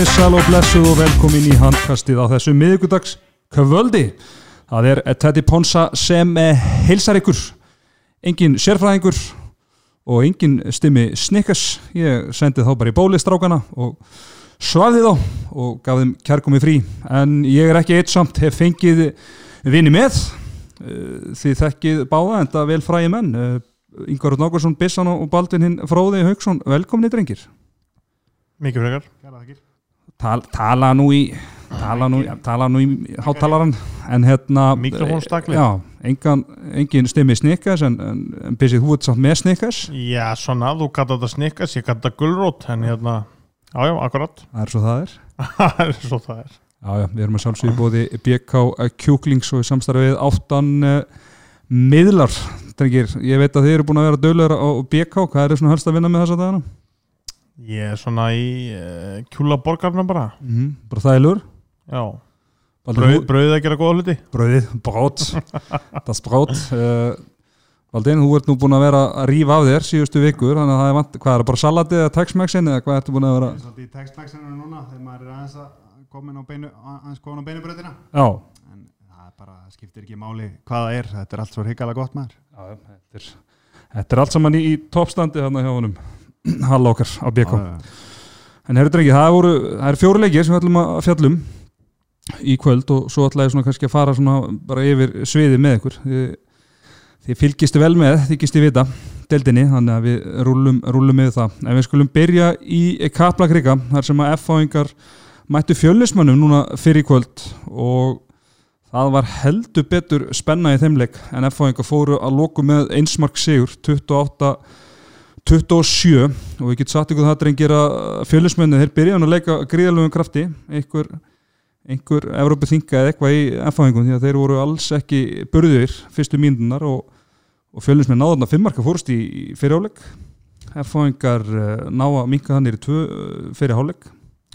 komið sæl og blessuð og velkomin í handkastið á þessu miðugudags kvöldi. Það er Teddy Ponsa sem heilsar ykkur, engin sérfræðingur og engin stimmi snikkas. Ég sendi þá bara í bólistrákana og svafði þá og gaf þeim kærkomi frí. En ég er ekki eitt samt, hef fengið vini með, Eh, þið þekkið báða en það vel fræði menn. Yngvar Nákarsson, Bissan og Baldvin hinn Fróði Haugsson, velkominni drengir. Mikið frekar Tal, tala nú í tala nú, tala nú í háttalaran en hérna Mikrofónstakli. já, engan, engin stimmi snikkas en, en, en þú ert samt með snikkas Já, svona, þú kallar þetta snikkas, ég kallar þetta gulrót en hérna, já, já, akkurat. Það er svo það er. Það er svo það er. Já, já, við erum að sjálfsögja bóði BK Kjúklings og í samstarfið áttan uh, miðlar. Drengir, ég veit að þið eru búin að vera döluður á BK, hvað er það svona helst að vinna með þessa dagana? Ég er svona í uh, kjúla borgarna bara. Mm -hmm. bara þælur. Já, Brauð, brauðið að gera góða hluti. Brauðið, brot das brot uh, Valdin, þú ert nú búin að vera að rífa af þér síðustu vikur, þannig að það er vant, hvað er það, bara salatið eða Tex-Mexin eða hvað ertu búin að vera? Er svolítið í textmæksinu núna þegar maður er aðeins að koma inn á beinu, aðeins komin á beinubröðina Já, en það er bara, það skiptir ekki máli hvað það er, þetta er allt svo hrigalega gott maður. Já þetta, er, þetta er allt saman í, í toppstandi hann hjá honum Hall okkar á BK Já, já. En herru drengi, það voru, það eru fjóri leikir sem við ætlum að fjallum í kvöld og svo ætla ég svona kannski að fara svona bara yfir sviði með ykkur. Þið, þið fylgistu vel með, þykist ég vita deildinni, þannig að við rúlum, rúlum með það, en við skulum byrja í Kaplakrika, þar sem að F-fáingar mættu fjöllismönnum núna fyrir kvöld og það var heldur betur spenna í þeimleik en F-fáingar fóru að loku með einsmark sigur 28 27 og við getum sagt ykkur það drengir að fjölusmenni þeir byrjaðan að leika gríðalögum krafti. Einhver, einhver Evrópu þinga eða eitthvað í F-fáingum því að þeir voru alls ekki burðir fyrstu mínunnar og, og fjölusmenni náða þarna fimmarka fórst í, fyrirháleik F-fáingar uh, ná að minka þannig í tvö uh, fyrir háleik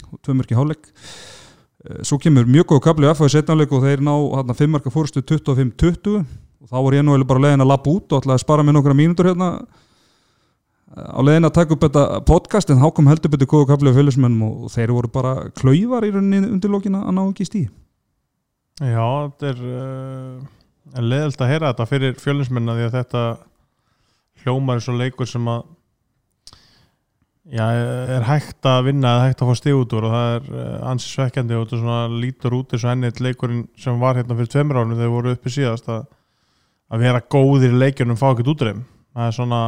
og tvö mörki háleik uh, svo kemur mjög góð kapli F-fáið setnáleik og þeir ná þarna fimmarka fórstu 25-20 og þá var ég nú eiginlega bara leiðin að lappa út og ætlaði að spara mér nokkra mínútur hérna á leiðin að taka upp þetta podcast en þá kom heldur betur góðu kafli af fjölusmennum og þeir voru bara klauvar í rauninni undir lókina að ná ekki í stíð Já, þetta er uh, leðilt að heyra þetta fyrir fjölinsmenna því að þetta hljómar er svo leikur sem að já, er hægt að vinna eða hægt að fá stig út úr og það er uh, ansi svekkjandi og þetta svona lítur út eins og enni leikurinn sem var hérna fyrir tveimur ánum þegar voru uppi síðast að, að vera góðir leikjunum fá ekkert útreim það er svona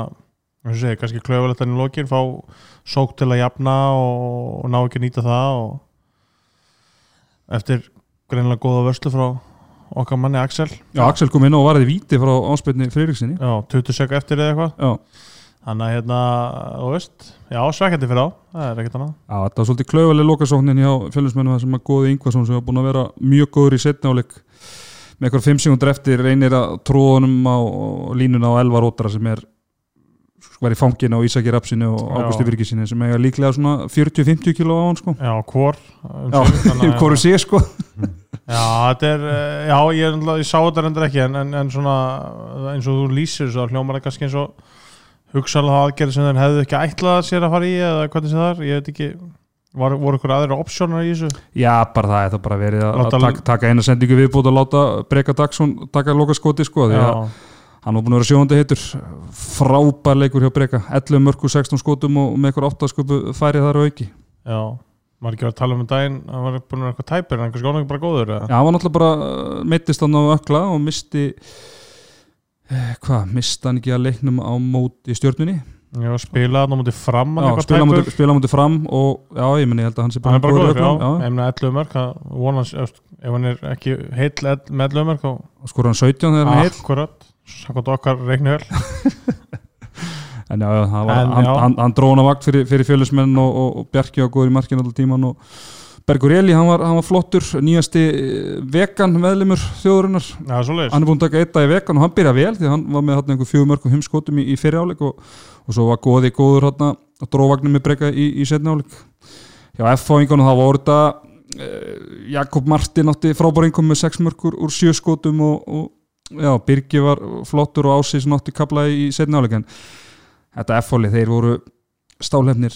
og segir, kannski klöfulegt enn í lokin fá sók til að jafna og, og ná ekki að nýta það og eftir greinlega góða vörslu frá okkar manni Axel. Já, Axel kom inn og varði víti frá áspilni Friðriksinni já, 20 sek eftir eða eitthvað. Já, þannig að hérna, þú veist já, svekkjandi fyrir á, það er ekkert annað. Já þetta var svolítið klauvaleg lokasóknin hjá fjölusmennum þar sem að góði Ingvarsson sem var búin að vera mjög góður í setna áleik með eitthvað 5 sekundur eftir reynir að tróðunum á línuna á Elvar Ótara sem er var í fanginu á Ísaki Rapsinu og. Águsti Virgisinni sem eiga líklega svona 40-50 kíló á hann sko. Já, hvor Já, hvoru sé sko. Já, þetta er, eh, já, ég, ég sá þetta reyndar ekki en, en, en svona, eins og þú lýsir svo hljómar það kannski eins og hugsalega aðgerð sem þeir hefðu ekki ætlað sér að fara í eða hvernig sem það er, ég veit ekki var, voru ykkur aðra opsjónar í þessu? Já, bara það er það bara verið að Láta- taka, taka eina sendingu viðbútt og láta Breka Dagsson taka lokaskoti sko því að hann var búin að vera sjóðandi heitur frábær leikur hjá Breka. 11 mörgu 16 skotum og með eitthvað 8 skopu færi þar og auki. Já maður ekki var að tala um daginn, hann var búin að vera eitthvað tæpir en hann kannski ánægum bara góður eða? Já, hann var náttúrulega bara uh, meittist hann á ökla og misti eh, hvað, misti hann ekki að leiknum á móti stjörnunni? Já, spilaði hann á mútið fram hann Já, eitthvað spila móti, tæpur. spila á móti fram og já, ég meni, ég held að hann sé hann er bara góður í góður, já, öklum, ég meina 11 mörg það vonans, ef ef hann er ekki heill ell- með 11 mörg þá og skor hann 17 þegar hann heill akkurat, sakot okkar reikni vel en já, já, var, En, hann, já. hann, hann dróna vakt fyrir, fyrir fjölusmenn og, og, og Bjarki á góður í markinu alltaf tíman og Bergur Eli, hann var, hann var flottur nýjasti eh, vegan meðlimur þjóðurinnar Já, hann er búin að taka eitt dag í vegan og hann byrja vel því hann var með hann einhver fjögur mörg og himskotum í, í fyrir áleik og, og svo var góði góður hann að dróvagnum með breyka í, í setna áleik hjá F-fáingunum þá voru þetta eh, Jakob Martin átti frábæringum með sex mörgur úr sjö skotum og, og já, Birgi var flottur og ásið sem átti kabla í setna áleik en þetta F-fáli, þeir voru stálefnir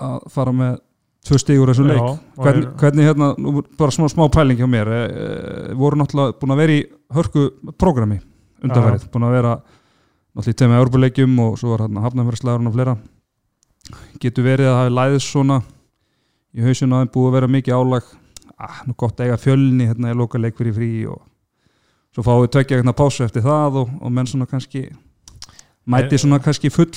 að fara með tvö stig úr þessu leik. Já, hvernig, er- hvernig hérna, nú bara smá, smá pæling hjá mér e, e, voru náttúrulega búin að vera í hörku prógrami undanverið, búin að vera náttúrulega í tegum Európa-leikjum og svo var hérna hafnafjörðslæðurinn og fleira. Getur verið að hafi læðist svona í hausinu að þeim búið að vera mikið álag. Ah, nú gott að eiga fjölni hérna í loka leik fyrir frí og svo fáum við tvekja hérna pásu eftir það og, og menn svona kannski mæti svona kannski full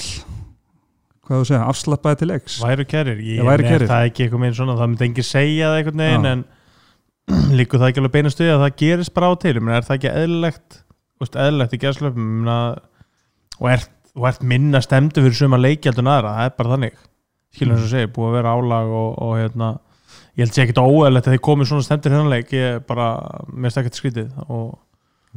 hvað þú segja, afslappaði til leiks væru kerir, ég er kærir. það ekki eitthvað meira svona, það myndi engin segja það einhvern veginn Já. en líkur það ekki alveg beina stuði að það gerist bara á til, menn er það ekki eðlilegt eðlilegt í gerðslöfum og ert, ert minna stemdu fyrir suma leikjaldun aðra, það er bara þannig. Skilur eins og segir, búið að vera álag og, og hérna, ég held sé ekkert óeðlilegt að þið komið svona stemdur hérna leik, ég bara mér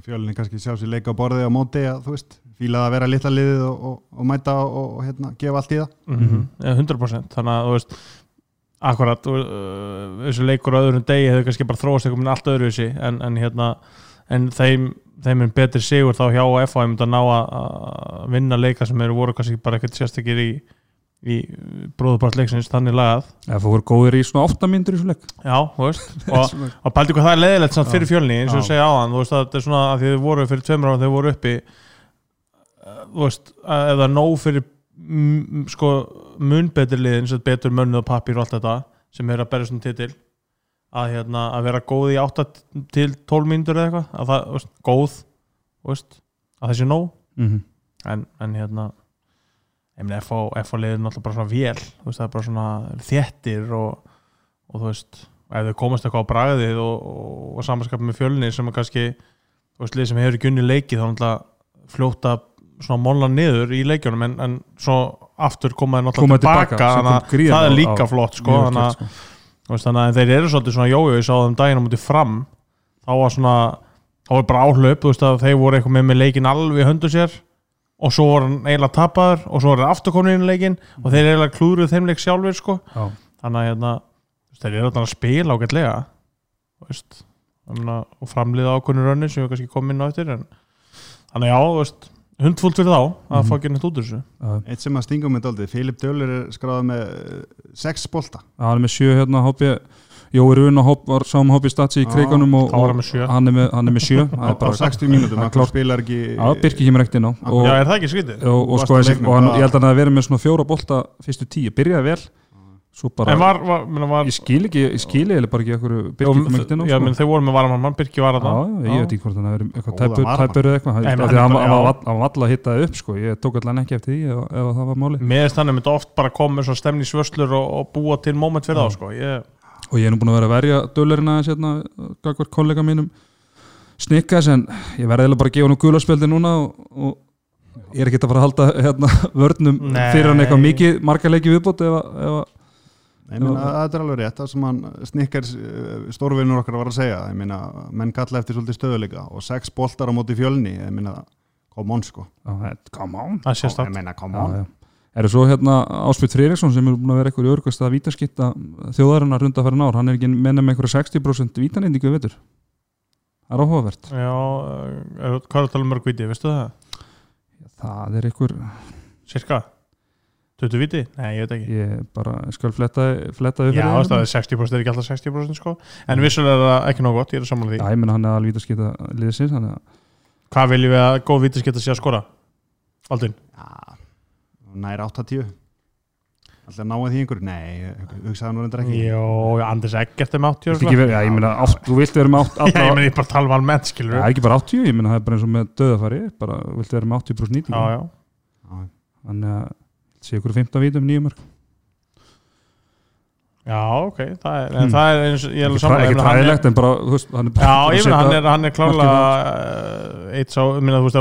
fjölinni kannski sjá sér leika á borði á móti að þú veist, fílað að vera litla liðið og, og, og mæta og, og hérna, gefa allt í það. Mm 100% þannig að þú veist akkurat, uh, þessu leikur á öðrum degi hefur kannski bara þróast eitthvað með allt öðru þessi en, en hérna en þeim, þeim er betri sigur þá hjá FH ég myndi að ná að að vinna leika sem eru voru kannski bara ekkert sérstakir í, í bróðupart leiksins þannig lagað. Það voru góðir í svona 8 myndur í svo leik. Já, þú veist og, og pældi hvað það er leðilegt samt fyrir fjölni eins og þú segja áðan, þú veist að þetta er svona að því þið voru fyrir tveimur ára þegar þið voru uppi uh, þú veist, er nóg fyrir mm, sko munbetri lið eins og betur mönnuð og pappir og allt þetta sem er að berja svona titil að hérna að vera góð í 8 til 12 mínútur eða eitthvað að það, þú veist, góð þú veist, að sé nóg. Mm -hmm. en, en hérna FH liður náttúrulega bara svona vél veist, það er bara svona þéttir og, og þú veist ef þau komast eitthvað á bragðið og, og, og samanskap með fjölni sem er kannski þú veist, lið sem hefur ekki unni leikið þá náttúrulega fljóta svona móla niður í leikjunum en, en svo aftur koma þeir Koma náttúrulega tilbaka, tilbaka, þannig að það er líka á- flott sko, þannig að sko. Veist, þannig að þeir eru svolítið svona jójó ég sá þeim daginn á mútið fram þá var svona, þá var bara áhlaup þú veist að þeir voru eitthvað með með leikin alveg höndu sér og svo voru hann eiginlega tapaður og svo voru hann aftur komin inn í leikin og þeir eiginlega klúruð þeim leik sjálfur sko. Já. þannig að hérna, þeir eru alltaf að spila ágætlega veist að, og framliða ákvörnur rönni sem við kannski komum inn á eftir en, þannig já, veist hundfúlt fyrir þá að Mhm. fá ekki neitt út úr þessu Já, eitt sem að stingum með daldið, Filip Döller er skráðið með eh, sex bolta hann er með sjö hérna hópi Jói Rún var sáum hópi statsi í Já, kreikunum og, og hann er með, hann er með sjö. Á, Það er á bara- 60 mínútum, það er hann spilar ekki Já, Birki kemur ekkert inn á. Og, já, er það ekki skrítið? og, og sko leiknum, og hann, ég held að hann að vera með svona fjóra bolta fyrstu tíu, byrjaði vel. Svo bara, en var, var, menna, var ég skil ekki ég skil eða bara ekki okkur Birki Jó, kom ekkert inn á já, sko. menn þeir voru með varamann, Birki var Já, að ég veit ekki hvort hann hafi verið eitthvað tæpur, eða eitthvað. Að er var- alltaf að hitta upp sko. ég tók allan ekki eftir því ef, það var máli með þess þannig myndi oft bara koma með svona stemningsvörslur og, og búa til moment fyrir Já. þá sko. ég, og ég er nú búin að vera að verja dölerina hérna, gagvart kollega mínum. Snikkas en ég verði bara að gefa hann gulaspjöldi núna og, og ég er ekki að fara að halda hérna, vörnum Nei. fyrir hann eitthvað mikið marga leiki viðbót meina, þetta er alveg rétt, það sem hann snikkar stórvinnur okkar var að segja. Ég meina, menn kalla eftir svolítið stöðuleika og sex boltar á móti fjölni ég meina, come on sko. Þetta- come on. Meina, come Já, on já. eru svo hérna Áspjöld Freyriksson sem er búin að vera eitthvað í örgast að vítaskitta þjóðarinnar runda að fara nár hann er ekki menna með eitthvað 60% vítanendingu veitur það er áhugavert já, er, hvað er að tala um mörg viti, veistu það? það er eitthvað cirka 20 viti? Nei, ég veit ekki ég bara skal fletta, fletta upp já, það er 60% er ekki alltaf 60% sko. en vissulega er það ekki nóg gott, ég er að samla því Já, ég menna hann er alveg vítaskitta liðsins er hvað viljum við að góð vítisketta sé að skora? Aldinn? Já, nær 80 Alltaf náði því einhver? Nei, ég hugsaði nú reyndar ekki. Jó, Anders Eggert er með 80 Viltu ekki vera, já, ég meina, átt, þú vilt vera með átt, Já, ég allra, meni bara tala um almennt, skilur það er ekki bara 80, ég meina það er bara eins og með döðafari, bara viltu vera með 80% nýtingu, já, já. Já, þannig að sé ykkur 15 vítum nýjum mörg, já, ok það er, Hmm. það er eins, ég er alveg ekki, ég meina, er- træðilegt en bara, þú veist, hann er bara Já, ég að meina, hann er, hann er klálega uh, eitt sá, minna, þú veist,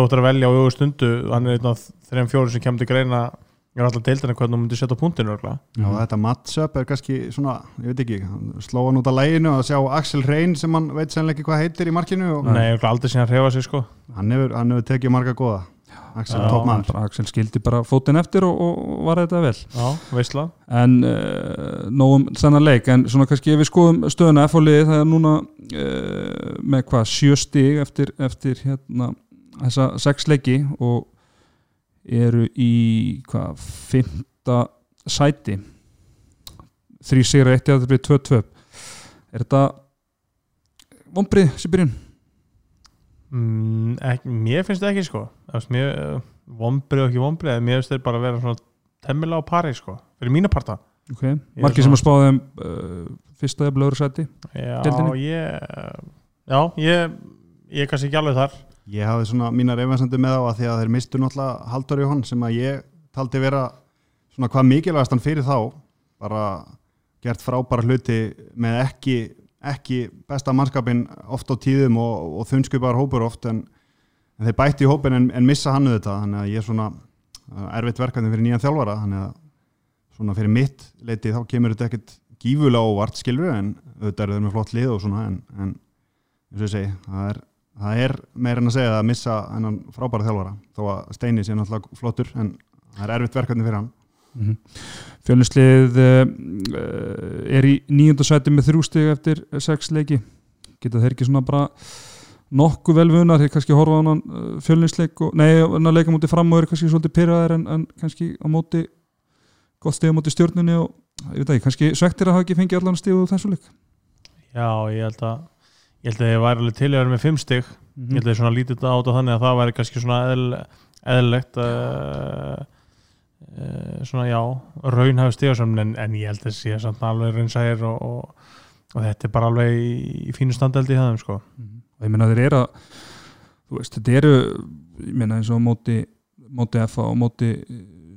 að er ég er alltaf deildina hvernig þú myndir setja punktinu. Já, þetta matchup er kannski svona, ég veit ekki, hann sló hann út af læginu og sjá Axel Reyn sem hann veit sennilega ekki hvað heitir í markinu og Nei, örugglega aldrei síðan reyfa sig sko. Hann hefur, hann hefur tekið marga góða. Axel Já, er hann Axel skildi bara fótinn eftir og, og var þetta vel. Já, veistla. En uh, nógum þennan leik en svona kannski ef við skoðum stöðuna F-liði það er núna uh, með hvað sjö stig eftir, eftir hérna þessa sex leiki og eru í hvað fymta sæti. Þrý sigur eitt þetta byrja 2-2 er þetta vombrið sem byrjun? mm, ekki, mér finnst það ekki sko. Veist, mér, vombrið og ekki vombrið mér finnst þetta bara að vera svona temmilega á pari sko, fyrir mína parta. Okay. Ég Markið sem að spáði um uh, fyrsta eða blöður sæti? Já, ég já, ég, ég er kannski ekki alveg þar Ég hafði svona mínar efansandi með á að því að þeir mistu náttúrulega Halldór Jóhann sem að ég taldi vera svona hvað mikilvægast hann fyrir þá bara gert frábæra hluti með ekki, ekki besta mannskapin oft á tíðum og, og þunnskupar hópur oft en, en þeir bætti í hópin en, en missa hannu þetta þannig að ég er svona uh, erfitt verkefni fyrir nýjan þjálfara. Þannig að svona fyrir mitt leiti þá kemur þetta ekkert gífulega óvart skilur en auðvitað er þeir með flott lið og svona en, en eins og ég segi, það er það er meira en að segja að missa hennan frábæra þjálfara þó að Steini sé náttúrulega flottur en það er erfitt verkefni fyrir hann. Mm -hmm. Fjölnislið uh, er í nýjönda sæti með þrjú stig eftir sex leiki. Geta þeir ekki svona bara nokkuð vel vunar, þeir kannski horfa á hann fjölnisleik og, nei, hann að leika mútið fram og eru kannski svolítið pyrraðir en, en kannski á móti gott stig á móti stjórnunni og ég veit ekki, kannski svektir að hafa ekki fengið allan stig úr þessu leik. Já, ég held að ég held að ég væri alveg til að vera með fimm stig. Mm ég held að ég svona lítið þetta át á þannig að það væri kannski svona eðl, eðlilegt uh, uh, svona já raunhæf stigasamn en, en ég held að sé samt alveg reynsæðir og, og, og þetta er bara alveg í, í fínu standeldi í það sko. og ég meina þeir eru að þú veist, þetta eru ég meina eins og móti, móti FA og móti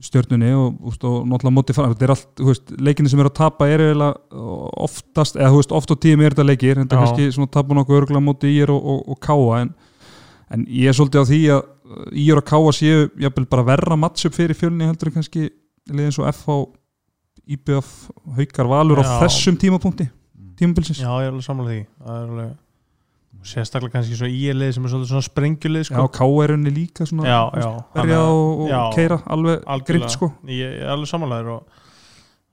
stjörnunni og, úst, og náttúrulega móti fram, þetta er allt, veist, leikinni sem eru að tapa eru eiginlega oftast, eða veist, oft á tíum er þetta leikir, en er kannski svona tapa nokkuð örgulega móti ír og, og, og káa en, en ég er svolítið á því að ír og káa séu, jafnvel bara verra matchup fyrir fjölni heldur en kannski liðið eins og FH, IBF haukar valur á Já. þessum tímapunkti tímabilsins. Já, ég er alveg sammála því. Það er alveg sérstaklega kannski svo ílið sem er svona sprengjulið Já, sko. káerunni líka svona já, já, að- og, og já, keira alveg grimt sko. Ég, er alveg samanlegaður og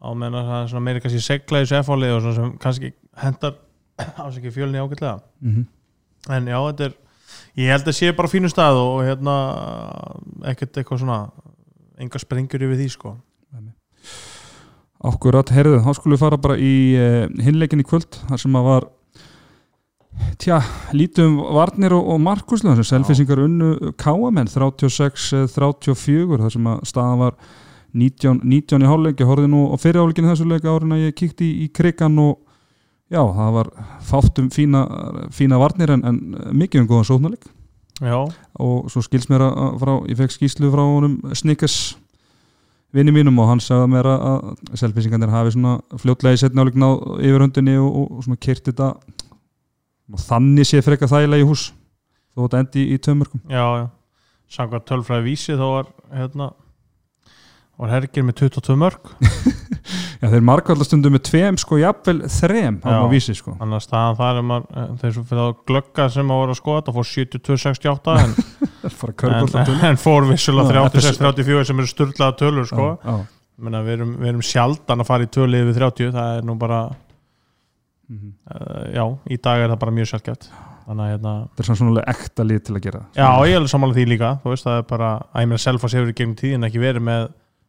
á meðan að það er svona meira kannski segla í þessu F-álið og svona sem kannski hendar ásækja fjölni ágætlega. Mm -hmm. en já, þetta er ég held að sé bara fínu stað og hérna ekkert eitthvað svona enga sprengur yfir því sko. Akkurat, herðu, þá skulum við fara bara í uh, hinleikin í kvöld þar sem að var tja, lítum varnir og, og markuslega sem selfisingar unnu káamenn 36-34 þar sem að staðan var 19, 19 í hálfleik, ég horfði nú á fyrirháleikinu þessu leik árin að ég kíkti í, í krigan og já, það var fátt um fína, fína varnir en, en mikið um góðan sóknarleik. Já, og svo skils mér að frá, ég fekk skýslu frá honum Snickers vinni mínum og hann sagði mér að, selfisingarnir hafi svona fljótlega í setni áleik náð yfirhöndinni og, og, svona kyrt þetta þannig sé frekar þægilega í hús þó þetta endi í tömörkum já, já. Samkvæmt tölfræði vísi þá var hérna var hergir með 22 mörg Já, þeir markvallastundum með tveim sko jafnvel þrem á Já. maður vísi sko. Þannig að staðan þar er maður eh, þeir svo fyrir að glögga sem að voru að skoða það fór 72-68 en, en, en fór vissulega Já, 36-34 sem eru sturlaða tölur sko. Menna, við, erum, við erum sjaldan að fara í tölu yfir 30 það er nú bara Mhm. uh, já, í dag er það bara mjög sjálfgeft þannig að hérna þetta er svona svona ekta lið til að gera það. já, ég er alveg sammála því líka þú veist, það er bara, að ég meina Selfoss hefur í gegnum tíðin ekki verið með,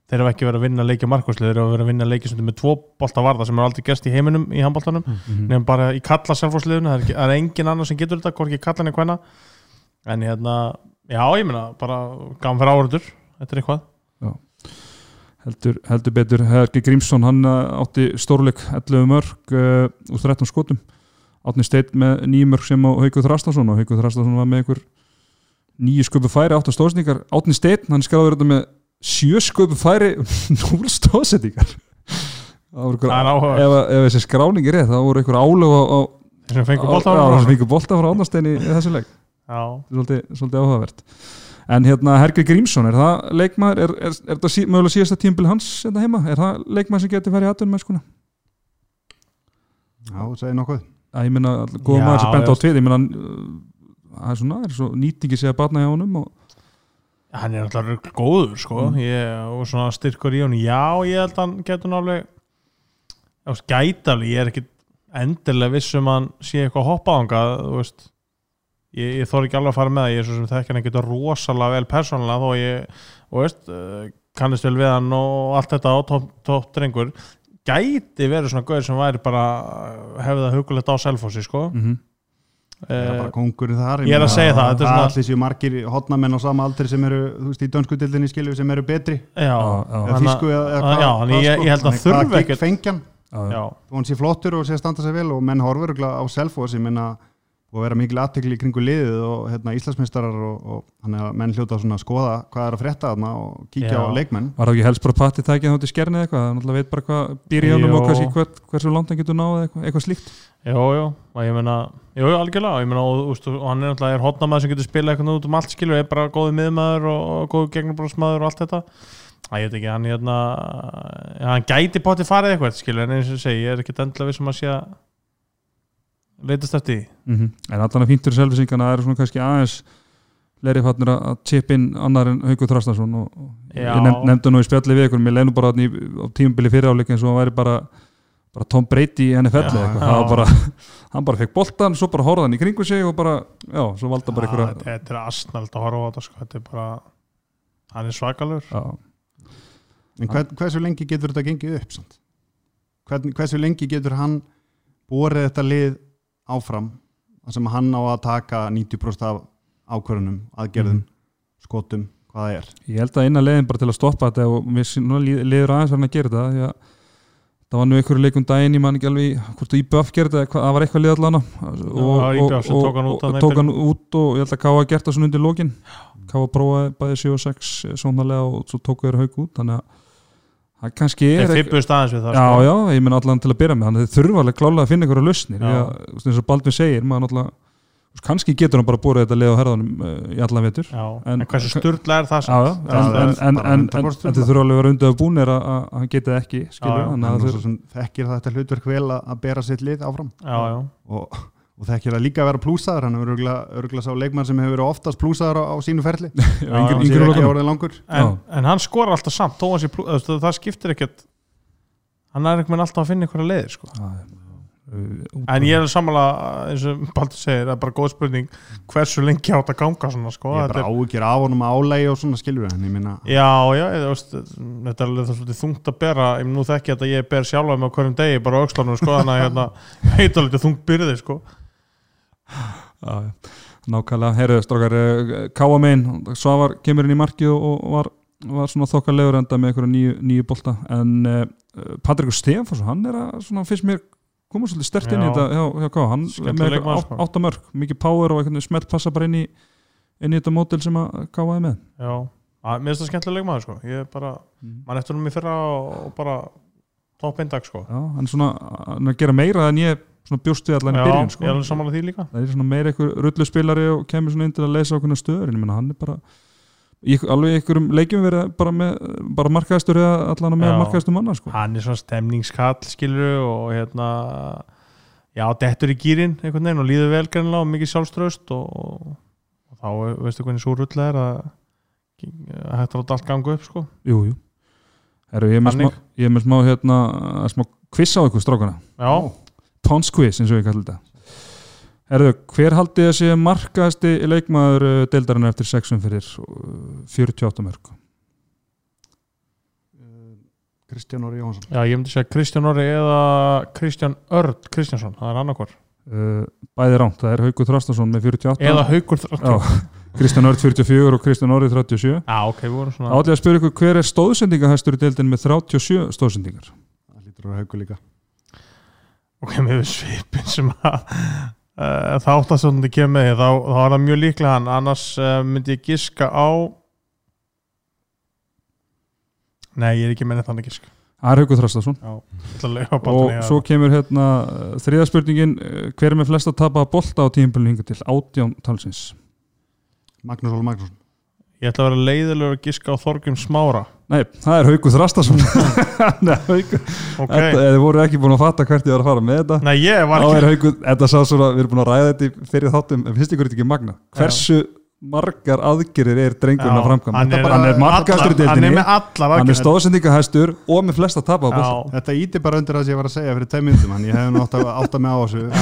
þeir hafa ekki verið að vinna leikja markvæslu, þeir hafa verið að vinna leikja stundum með tvo bolta varða sem er aldrei gerst í heiminum í handboltanum, Mhm. nefnum bara í kalla Selfossliðinu, það er, ekki- það er engin annar sem getur þetta hvorki kallan en hvenna en hérna, já, ég meina bara gafum fyrir áhörður, þetta er eitthvað heldur, heldur betur Hergi Grímsson, hann uh, átti stórleik 11 mörg uh, úr 13 skotum. Átni Steinn með nýjum mörg sem á Hauku Þrastason og Hauku Þrastason var með einhver nýju sköpu færi, átta stóðsningar Átni Steinn, hann skráður þetta með sjö sköpu færi, núl áhuga, ef, þessi skráning er rétt, það voru einhver álöf á, sem fengur bolta frá Átnastein í, þessu leik. Svolítið, svolítið áhugavert en hérna Herger Grímsson, er það leikmaður er, er, er það sí, mögulega síðasta tímbil hans þetta heima, er það leikmaður sem getur farið í aðtunum með skona? Já, segir nokkuð. Að ég minna, góða maður sem benda á tvið ég minna, það er svona, það er svo nýtingi að batna hjá honum og hann er náttúrulega góður sko. Mm. ég, og svona styrkur í hún já, ég held að hann getur náttúrulega alveg, ég er ekki endilega viss um að hann sé eitthvað hoppaðanga þú veist ég, ég þór ekki alveg að fara með það, ég er svo sem þekki hann ekkert rosalega vel persónulega þó ég, og veist, uh, kannist vel við hann og allt þetta á topp top drengur. Gæti verið svona gauður sem væri bara hefði það hugulegt á selfossi sko. Mhm. Það er bara kongur þar ég er að segja það, er Það svona- allir séu margir hotnamenn á sama aldri sem eru, þú veist, í dönskutildinni skilju sem eru betri. Já, Já, já. eða að- að- já, þannig ég- ég held að þurfi ekkert fengjan, Já, já. já, þú hann sé flottur og sé að standa sig vel og menn horfur á Selfoss ég minna og vera mikil aðtekli í kringu liðið og hérna, Íslandsmeistarar og, og þannig að menn hljóta að skoða hvað er að frétta þarna og kíkja Já. á leikmenn Var það ekki helst bara patti tækið þátt í skerni eða eitthvað? Það náttúrulega veit bara hvað býr í honum Jó. og hversu, hver, hversu langt hann getur náð eitthvað, eitthvað slíkt. jú, jú og ég meina, jú, jú, algjörlega meina, og, úst, og hann er náttúrulega er hotnamaður sem getur spilað eitthvað út um allt skilur, er bara góðið miðmaður og, og góðið gegnubróðsmaður og allt þetta að ég veit ekki, hann hérna hann gæti leitast eftir Mm En allan að fíntur selvisingana eru svona kannski aðeins leiri fannir að chip inn annar en Haukur Þrastarsson og, og Já. ég nefnd, nefndi nú í spjalli við ykkur, mér leinu bara þarna í, á tímubili fyriráleik eins og hann væri bara bara Tom Brady í var bara hann bara fekk boltan, svo bara horfði hann í kringu sig og bara, já, svo valda bara ykkur þetta er asnald að horfa á þetta sko. þetta er bara, hann er svakalur Já, en hvern, hversu lengi getur þetta gengið upp samt? Hvern, hversu lengi getur hann borið þetta lið áfram þar sem hann á að taka 90% af ákvörunum, aðgerðum Mhm. skotum, hvað það er. Ég held að eina leiðin bara til að stoppa þetta og mér sé- núna lí- liður aðeins verðin að gera þetta því að það var nú einhverju leikum daginn ég man ekki alveg í- hvort þú IBF gerði þetta, eða hvað- það var eitthvað lið allan tók hann út og þarna í tók hann út og ég held að Káa gert það svona undir lókin Káa prófaði bæði 7 og 6 svonarlega og svo tóku þeir haug út þannig að það kannski er þeir fippuðust aðeins við það Já, sko. já, ég menn allan til að byrja með. Þannig að þeir þurfa alveg klálega að finna lausnir. Því að, veist, eins og Baldvin segir, maður veist, kannski getur hann bara búið þetta leið á herðanum uh, í allan vetur. Já, En- en, hversu sturla er það Já, en, en, er en, bara en, en, 100% en þið þurfa alveg að vera undir af búnir að, að að hann geti það ekki að er þekkir þetta hlutverk vel að að bera sitt lið áfram. Já, já, og, og þekkir það líka að vera plúsaður hann er örgulega sá leikmann sem hefur verið oftast plúsaður á, á sínu ferli. En, en hann skora alltaf samt að sé, það skiptir ekkert. Hann er einhvern veginn alltaf að finna einhverja leiðir sko. En ég er sammála eins og Baldur segir, það er bara góð spurning hversu lengi átt að ganga svona sko. ég er bara áhugir af honum álægi og svona skilur en ég minna Já, já, ég, veist, þetta er alveg það svolítið þungt að bera. Ég nú þekki þetta að ég ber sjálfa mig á hverjum degi bara á aukslanum, sko, þannig að hérna, heit alveg þungt byrði, sko. Nákvæmlega, heyrðu strókar Káa megin, Svavar kemur inn í markið og, var, var svona þokkalegur enda með einhverja nýju, nýju bolta. En uh, Patrikur Stefáns hann er að svona fyrst mér koma svolítið stert inn í þetta. Hjá, hjá Káa, hann Skemmtileg með eitthvað sko. átt, áttamörk, mikið power og smelt passa bara inn í inn í þetta mótil sem að Káa er með. Já, að, mér finnst það skemmtilega leikmaður, sko. Ég er bara, mann eftir um í fyrra og, og bara topp eindag, sko. Já, hann er svona hann er að gera meira en ég svona bjóst við allan í byrjun sko. það er svona meira einhver rullu spilari og kemur svona inn til að leysa okkur stöður en hann er bara í, alveg einhverjum leikjum verið bara með bara markaðistur eða allan með Já. markaðistur manna sko. hann er svona stemningskall, skilur og hérna já, dettur í gýrin einhvern veginn og líður vel greinlega og mikið sjálfströst og, og þá veistu hvernig svo rull er að að hættar átt allt ganga upp, sko. Jú, jú. Ég, er með smá, með smá hérna smá quiz á ykkur strákana. Já, Pons quiz eins og ég kalli þetta. Herðu, hver haldið að sé markaðasti leikmaður uh, deildarinn eftir sexum fyrir uh, 48 mörg Kristján Óri Jónsson já, ég myndi segja Kristján Orri eða Kristján Örd Kristjánsson, það er annarkvar uh, bæði ránt, það er Haukur Þrastason með 48 eða Haukur Þ- Já, Kristján Örd 44 og Kristján Orri 37 Já, ok, við vorum svona Átlega að spyrja ykkur hver er stóðsendingahæstur í deildin með 37 stóðsendingar? Það lítur að haugu líka ok, með svipin sem að uh, þáttastjóðandi kemur með þá, þá er það mjög líklega hann. Annars uh, myndi ég giska á nei, ég er ekki með þannig gisk að lega og svo kemur hérna uh, þriða spurningin uh, hver er með flest að tapa bolta á tímpilin hinga til? Átján talsins. Magnús Óli Magnússon ég ætla að vera leiðilegur að giska á Þorgjum Smára. Nei, það er Haukur Þrastason Nei, Haukur. Ok, Þetta, þið voru ekki búin að fatta hvert ég var að fara með þetta nei ég var ekki er Haukur, þetta sá svona, við erum búin að ræða þetta í fyrir þáttum, en finnst ykkur þetta ekki magna hversu margar aðgerir er drengurinn að framkvæma? hann er, er markastur í allar- hann er deildinni er aðgerðir. stóðsendingahæstur og með flest að tapa á Já, Þetta íti bara undir það sem ég var að segja fyrir tveim myndum hann. Ég hefði nú átt að átta mig á þessu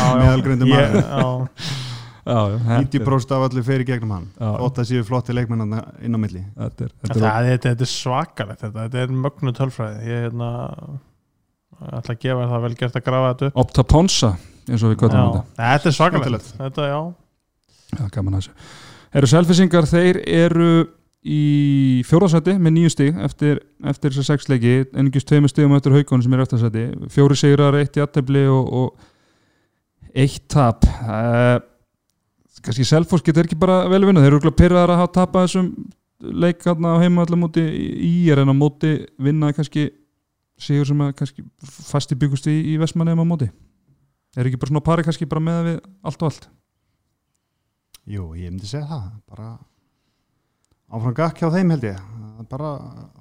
já, já. meðalgrindum Ég- maður já. Já, já, þetta er- 90% af öllu fyrir gegnum hann Já. þótt að séu flotti leikmenn þarna inn á milli þetta er, þetta er Það, þetta er svakalegt þetta, þetta er mögnu tölfræði ég hérna, ætla ætla að gefa það vel gert að grafa þetta upp Opta Ponsa og þetta þetta er svakalegt. Þetta, já, Já, gaman að þessu. Eru selfisingar, þeir eru í fjóðarsæti með nýju stig eftir, eftir þessar sex leiki, enningist tveimur stigum eftir haugunum sem er eftir sæti, fjóri sigrar, eitt jættefli og, og eitt tap. Uh, kannski Selfoss getur ekki bara vel vinna, þeir eru örugglega pyrraðar að hafa tapað þessum leik hérna á heima allar móti í er en á móti vinna kannski sigur sem að kannski fasti byggust í, í Vestmanni á móti. Er ekki bara svona pari kannski bara með við allt og allt? Jú, ég myndi segja það bara áfram gakk hjá þeim held ég bara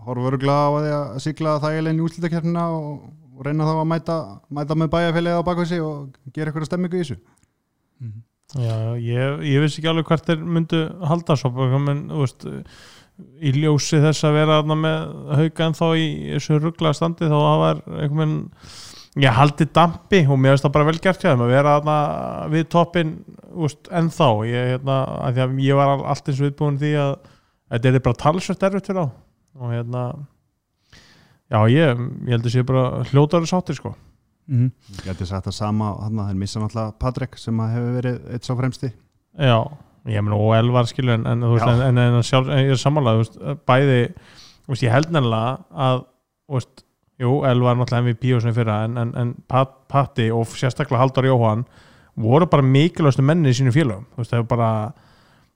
horfa öruglega á að því að sigla þægilegin í útlitakeppnina og, reyna þá að mæta, mæta með bæjarfélagi á bakvæsi og gera eitthvað stemmingu í þessu já ég, ég vissi ekki alveg hvert þeir myndu halda svo menn, þú veist í ljósi þess að vera með hauga en þá í þessu ruggla standi þá það var einhvern veginn ég haldi dampi og mér finnst það bara vel gert að vera þarna við toppin en þá ég, hérna, að að ég var all- allt eins viðbúin því að þetta er bara talsvært erfitt fyrir þá. Og hérna já ég, ég held að sé bara hljótaður sáttir sko Mm Ég geti sagt það sama, hann þeir missa náttúrulega Patrik sem að hefur verið eitt sá fremsti. Já, ég meina og Elvar skilur en, en, veist, en, en, en sjálf, ég er samanlega veist, bæði, veist, ég held nefnilega að, veist, jú, Elvar er náttúrulega MVP og svona fyrra en, en, en Pat, Patti og sérstaklega Halldór Jóhann voru bara mikilvægstu menni í sínu félögum, þú veist, það er bara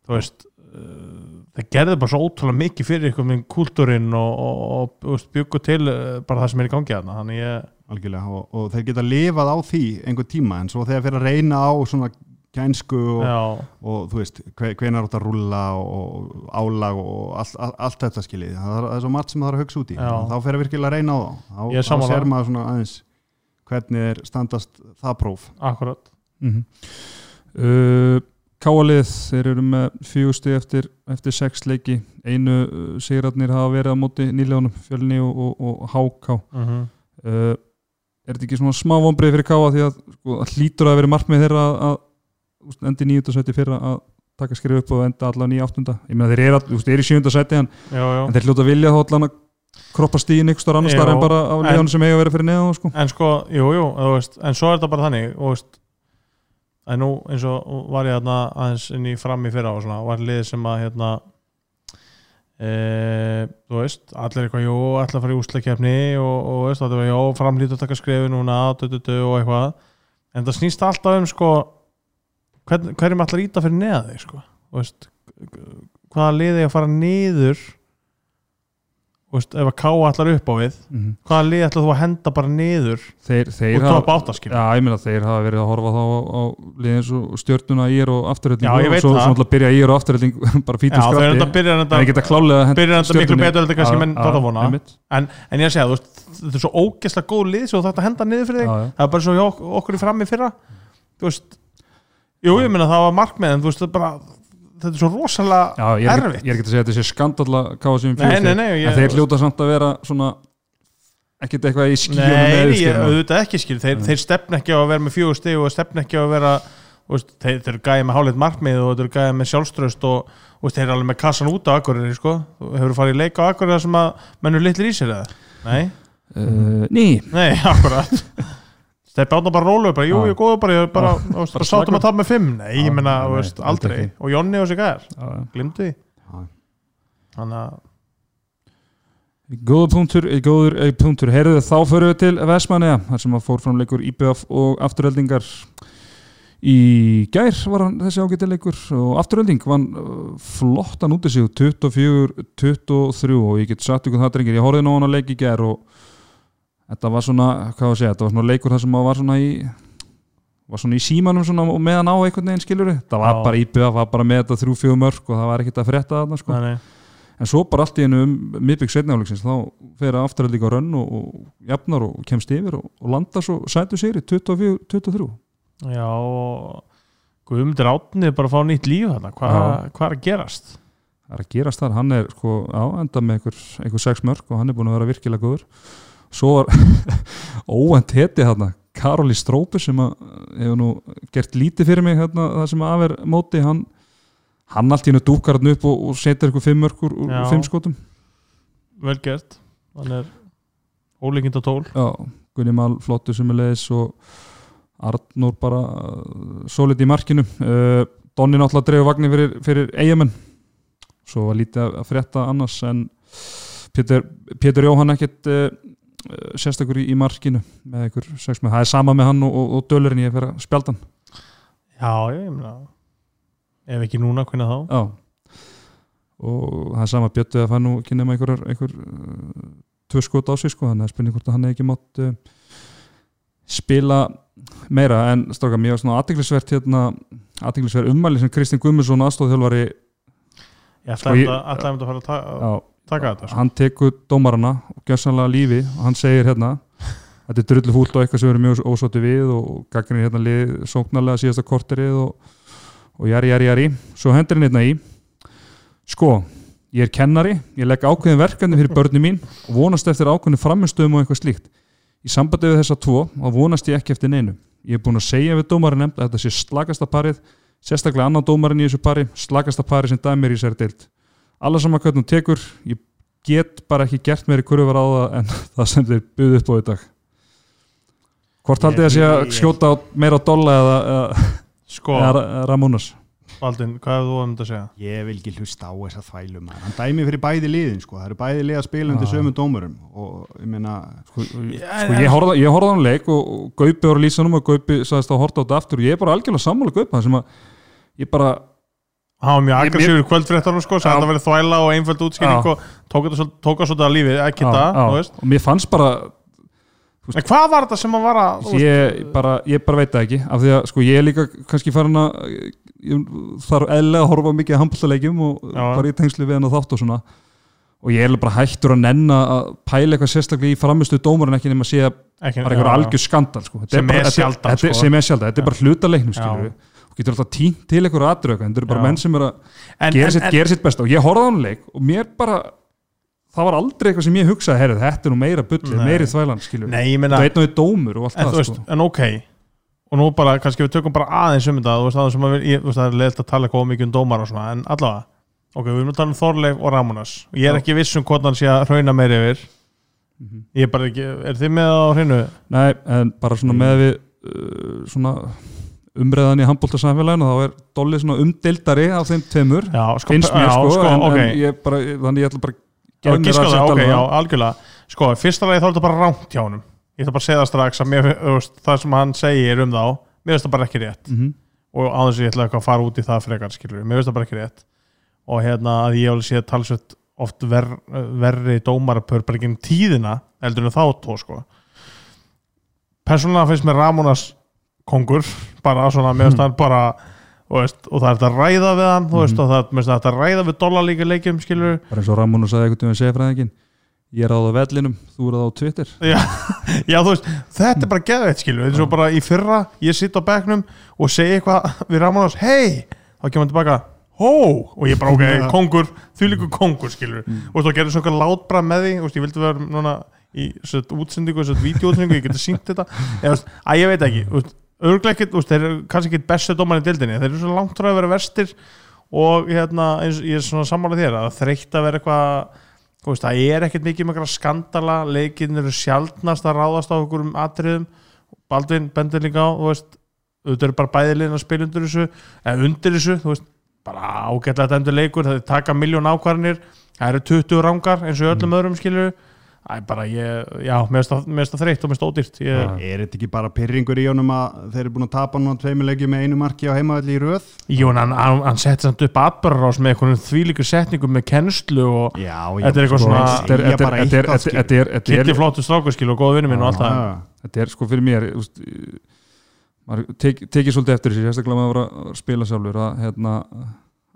þú veist uh, það gerði bara svo ótrúlega mikið fyrir ykkur með kultúrin og, og, og, og þú veist, byggu til uh, bara það sem er í gangi þarna, þannig ég algjörlega og, og þeir geta lifað á því einhver tíma en svo þegar fyrir að reyna á svona kænsku og, og þú veist, hve- hvenær átt að rúlla og álag og allt, allt, allt þetta skiljið, það er, það er svo margt sem það er að hugsa út í. Þá fyrir að virkilega að reyna á er þá, þá ser maður svona aðeins hvernig er standast það próf. Akkurat -hmm. uh, Káalið þeir eru með fjögusti eftir, eftir sex leiki. Einu uh, sigratnir hafa verið á móti nýlegunum fjölni og, og, og háká mm uh, er þetta ekki svona smá vonbreið fyrir Káa því að sko, það hlýtur að vera markmið þeirra að, að endi nýjöndarsæti fyrra að taka skrif upp og enda allan í áttunda ég meina þeir eru, eru í sjöndarsæti en, já, já. en þeir hljóta að vilja þá allan að kroppa stíðin ykkur starf annars Já, þar en bara á liðanum sem eiga að vera fyrir neðan sko. en sko, jú, jú, veist, en svo er þetta bara þannig og veist, en nú eins og var ég aðeins inn í fram í fyrra og svona, var lið sem að hérna e, þú veist, allir eitthvað, jú, allir að fara í úslakefni og, og veist, þetta var, jú, framlítið að taka skrefi núna, du, du, du, og eitthvað. En það snýst alltaf um sko hverjum allir íta fyrir neða þig sko, veist hvaða liði að fara niður veist, ef að ká allar upp á við mm -hmm. hvaða lið ætla þú að henda bara niður þeir, þeir og topp áttaskil Já, ég meina þeir hafa verið að horfa þá á, á og í er og afturölding Já, ég veit og svo, það. svo náttúrulega byrja í er og afturölding bara Já, fítum en þetta þeir byrjar þetta miklu betur Já, já, að en, en ég að þú veist, þetta er svo ógeðslega góð lið svo þetta henda niður fyrir þig Já, já. það er bara svo okkur í frammi fyrra þú veist, jú, ég meina það var markmið en þú veist, þetta er bara þetta er svo rosalega Já, ég er, erfitt. ég er ekki að segja að þetta sé skandalla sem Nei, nei, nei, ég- en þeir hljóta samt að vera svona ekkert eitthvað í skíunum Nei, ég, auðvitað ekki skil þeir, þeir stefna ekki á að vera með fjögur stig og stefna ekki á að vera þú veist, þeir, þeir eru gæði með háleit markmið og þeir eru gæði með sjálfströst og veist, þeir eru alveg með kassan út á akkurir sko. Þú hefur farið í leik á akkurir sem að mennur litlir í sér eða? Nei, uh, Ný, nei, akkurat Þeir bána bara rólu bara, jú, ég er góður bara, ég er bara, Bara sátum að tapa með fimm. Nei, ég menna, aldrei. Og Jonni og sig glimtu því. Já. Þannig að, góður punktur, eh, góður eh, punktur. Heyrðu þá förum við til Vestmanneja þar sem að fór fram leikur IBF og afturöldingar í gær var hann þessi ágæti leikur og afturölding vann uh, flottan út í sig 24-23 og ég get sagt ykkur það drengir, ég horfði nú hann að leik í gær og þetta var svona, hvað var að segja, þetta var svona leikur þar sem að var svona í var svona í símanum svona og meðan á einhvern veginn skilur það var Já. bara IBF, var bara með þetta þrjú fjögur mörg og það var ekkert að frétta þarna sko nei, nei en svo bara allt í einu um miðbygg setnafleiksins þá fer afturhalding á rönn og, og jafnar og kemst yfir og, og landa svo sætu sigri 24-23 Já, og Guðmundur Átni er bara að fá nýtt líf þarna Hvað Já. hvað er að gerast? það er að gerast þar, hann er sko á enda með einhver, einhver sex mörg og hann er búin að vera virkilega góður svo var óvænt heti þarna. Karoli Strópi sem að hefur nú gert lítið fyrir mig hérna, það sem að er móti hann, hann allt í hennu dúkar hann upp og, og setur eitthvað fimm mörg úr, fimm skotum. Vel gert. Hann er ólíkind á tól. Já, Gunni Mal flottu sem er leiðis og Arnór bara uh, solid í markinu. Uh, Donni náttúrulega dreifur vagnir fyrir, fyrir eigamenn svo var lítið að- frétta annars en Pétur Jóhann ekkert uh, sérstakur í, í markinu með einhver sex með, það er sama með hann og, og, og dölurinn ég fyrir að spjalda hann. Já, ég meina ef ekki núna, hvernig þá? Já. Og það er sama Bjöttu að fæ nú ekki nema einhver, einhver uh, tvö skot á sig sko þannig að spurning hvort að hann ekki mátt uh, spila meira. En stráka mér var svona aðtiklisvert hérna aðtiklisvert ummæli sem Kristinn Guðmundsson aðstofþjálfari Ég Sko, ætlaði ég- að, fara að ta já, taka þetta sko. hann tekur dómarana og gjössanlega lífi og hann segir hérna þetta er drullu fúlt og eitthvað sem við erum mjög ósótti við og gagnir hérna lið sóknarlega síðasta korterið og, og jari, jari, jari. Svo hendur hann hérna í sko, ég er kennari ég legg ákveðin verkefni fyrir börni mín og vonast eftir ákveðin framistöðum og eitthvað slíkt. Í sambandi við þessa tvo og vonast ég ekki eftir neinu. Ég er búin að segja við dómarinn að þetta sé slagasta parið sérstaklega annan dómarinn í þessu pari slagasta pari sem dæmir í sér deilt alla saman hvernig hún tekur ég get bara ekki gert meiri kurvar á það en það sem þeir buðu upp á í dag hvort haldið það sé að skjóta á, meira á dolla eða, eða, Sko, eða Ra- Ramonas Baldin, hvað hefur þú um þetta að segja? Ég vil ekki hlusta á þessa þvælu maður. Hann dæmi fyrir bæði liðin sko. Það eru bæði lið að spila undir Já. sömu dómurum og ég meina sko, sko ég horfði ég horfði á hann leik og, og Gaupi var á lýsanum og Gaupi sagðist að horta á þetta aftur og ég er bara algjörlega sammála Gaupa sem að ég bara hann var mjög aggressífur kvöldfréttanum sko, að það verið þvæla og einföld útskýring Já. og tók það svolítið að lífið, ekki það, veist og mér fannst bara en hvað var þetta sem að veist, ég ég bara veit það ekki af því að sko ég er líka kannski farin að þarf eðlega að horfa mikið að handbóltaleikjum og Já. bara í tengslu við hann og þátt og svona og ég er bara hættur að nenna að pæla eitthvað sérstaklega í framistu dómar en ekki nema að sé ekki, bara einhver algjör skandal sko. Sem er þetta- sko. sem er sjaldan, þetta er bara hluta leiknum Já. skilur og getur alltaf tínt til einhver aðröka en þetta eru bara menn sem er að en, gera en, sitt, en, gera sitt besta. Og ég horfði á hann leik og mér bara það var aldrei eitthvað sem ég hugsaði herrið, þetta er nú meira bullið, meiri þvælan meina það er einn og einn dómur og allt það sko. en ok. Og nú bara, kannski við tökum bara aðeins um þetta það er leiðilt að tala eitthvað mikið um dómar og svona, en allavega ok, við erum að tala um Þorleif og Ramonas og ég er ekki viss um hvort hann sé að hrauna meiri yfir. Mhm. ég er bara ekki, er þið með umræðan í handbóltarsamfélaginu þá er Dolly svona umdildari af þeim tveimur Já, sko, finnst mér já, sko, en, ok. en ég bara, þannig ég ætla bara Já, gef mér að setja alveg Sko, fyrsta lagi þá er þetta bara rámt hjá honum. Ég ætla bara að segja það strax að mér, það sem hann segir um þá Mér finnst það bara ekki rétt. Mhm. og á þess að ég ætla eitthvað að fara út í það frekar skilur, mér finnst það bara ekki rétt. Og hérna að ég alveg sé talsveit oft ver, verri dómarapör bara ekki tíðina heldur en þá tó sko. Persónulega finnst mér Ramonas kongur, bara svona finnst Hmm. hann bara þú veist, og það er þetta að ræða við hann þú veist, Mhm. og það finnst það að ræða við dollarlíka leikjum skilur bara eins og Ramón og sagði eitthvað um fræðingin ég er á það vellinum, þú er á það á Twitter. Já, já, þú veist, þetta er bara geðveitt skilur, þetta er svo bara í fyrra ég sitt á bekknum og segi eitthvað við Ramonas, hei, þá kemur hann tilbaka hó, og ég bara, ok, kongur því líku kongur, skilur og þú gerði svona látbra með því, þú veist, ég vildi vera núna í svona útsendingu, svona vídeoútsendingu ég geti sínt þetta, eða, þú að ég veit ekki þú veist, veist, þeir eru kannski ekki bestu dómarinn í dildinni, þeir eru svo langt frá að vera verstir og hérna, eins, ég er svona sammála þér að þreytt að vera eitthvað þú veist, það er ekkert mikið með eitthvað skandala leikinn eru sjaldnast að ráðast á okkur um atriðum. Baldvin bendir líka á, þú veist auðvitað eru bara bæðilegin að spila undir þessu eða undir þessu, þú veist bara ágætlega dæmdur leikur, það er taka miljón ákvarðinir, það eru 20 rangar eins og öllum öðrum skilur Það er bara, ég, já, mér finnst það- þreytt og mér finnst það ódýrt. Ég, Já. Er þetta ekki bara pyrringur í honum að þeir eru búin að tapa núna tveimilegjum með einu marki á heimavalli í röð? Jú, en hann, hann, hann setti samt upp atbyrðarás með einhvern þvílíku setningu með kennslu og Já, Þetta er eitthvað Sko, svona- þetta er- Segja þetta er- bara þetta er- eitthvað, þetta er- þetta er- þetta kitti er- flottu strákurskil og góða vinnu minn og allt það. Já, þetta er sko fyrir mér maður tek, tekið svolítið eftir þessi sérstaklega maður var að spila sjálfur að, hérna,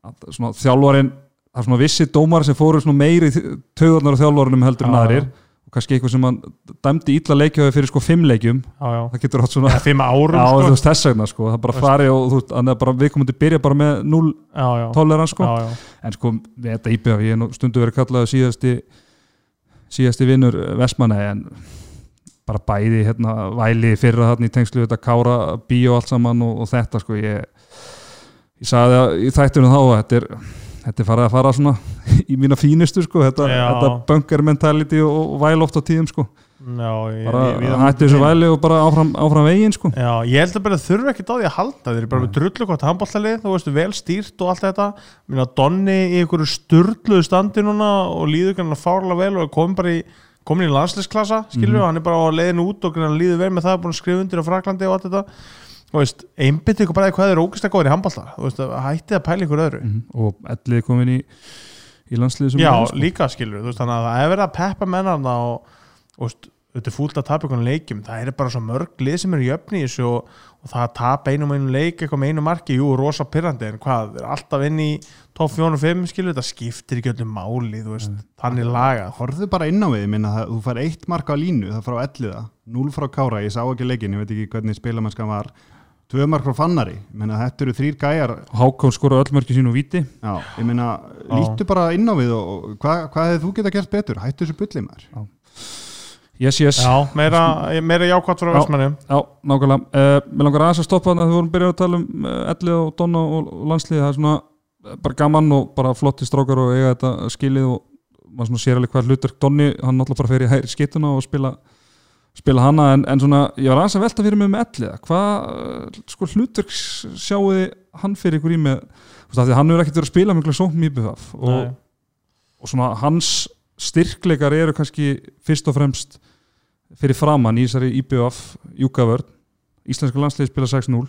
að svona, þjálfarin það er svona vissi dómar sem fóru svona meiri töðarnar á þjálfarinum heldur en Já, aðrir og kannski eitthvað sem hann dæmdi ítla leikjaði fyrir sko fimm leikjum. Já, já, það getur átt svona eða fimm árum Já, sko. veist þess vegna sko, það bara fari og þú veist, þannig að bara viðkomandi byrja bara með 0 já, já, tolerans sko, já, já. en sko við þetta íbjöf, ég er nú stundu verið kallaði síðasti síðasti vinnur Vestmanni en bara bæði hérna væli fyrra þarna í tengslu við þetta kára bíó allt saman og, og þetta sko. Ég ég sagði að í þættunum þá að þetta er þetta er farið að fara svona í mína fínustu sko, þetta, þetta bunker mentality og, og væl oft á tíðum sko. Já, ég, bara hætti þessu væli og bara áfram, áfram veginn sko. Já, ég held að bara þurfa ekki á því að halda. Þeir bara með drullu gott handbóllalið þú veist, vel stýrt og allt þetta. Minna, Donni í einhverju sturluðu standi núna og líður kannan fárlega vel og komin bara í komin í landsleisklassa, skilur Mhm. hann er bara á leiðinu út og líður vel með það búin að skrifa undir á Fraklandi og allt þetta þú veist, einbytti ykkur bara hvað eru ógæslega góður í veist, hættið að pæla ykkur öðru. Mhm. og ellið komin í, í landsliði sem Já, er, sko. líka skilur, þú veist, þannig að það er verið að peppa mennarna og, þetta er fúlt að tapa einhvern leikjum, það er bara svo mörg lið sem eru í öfni í þessu og, og það að tapa einum og einum leik eitthvað með einu marki, jú, rosa pyrrandi en hvað, er alltaf inn í top 4 og 5 skilur, þetta skiptir ekki öllum máli þú veist, þannig lagað Horfðu bara inn á við, ég minna það, þú fær eitt mark á línu, það frá elliða, 0 frá Kára, ég sá ekki leikin, ég veit ekki hvernig spilamennskan var, tvö mark frá Fannari, minna þetta eru þrýr gæjar, Hákon skora öll mörki sín og víti já, ég minna, lítu bara inn á við og, og hvað hva hefði þú geta gert betur, hættu þessu bulli maður. yes, yes, Já, meira, meira jákvæmt frá Já. Vestmanni Já, nákvæmlega. Uh, mér langar aðeins að stoppa þannig að við vorum byrjað að tala um uh, Ellið og Donna og, landsliði. Það er svona eh, bara gaman og bara flotti strákar og eiga þetta skilið og maður svona sér alveg hvað hlutverk Donni, hann náttúrulega bara fer í hægri skituna og spila, spila hana en, en svona, ég var aðeins að velta fyrir mig með Ellið. Hvað uh, sko hlutverk sjáu þið hann fyrir ykkur í með, þú veist, af því að hann hefur ekkert verið að spila mikla sókn í BFF og, og svona hans styrkleikar eru kannski fyrst og fremst fyrir framann í þessari IBF júkavörn, íslenska landsliði spila 6-0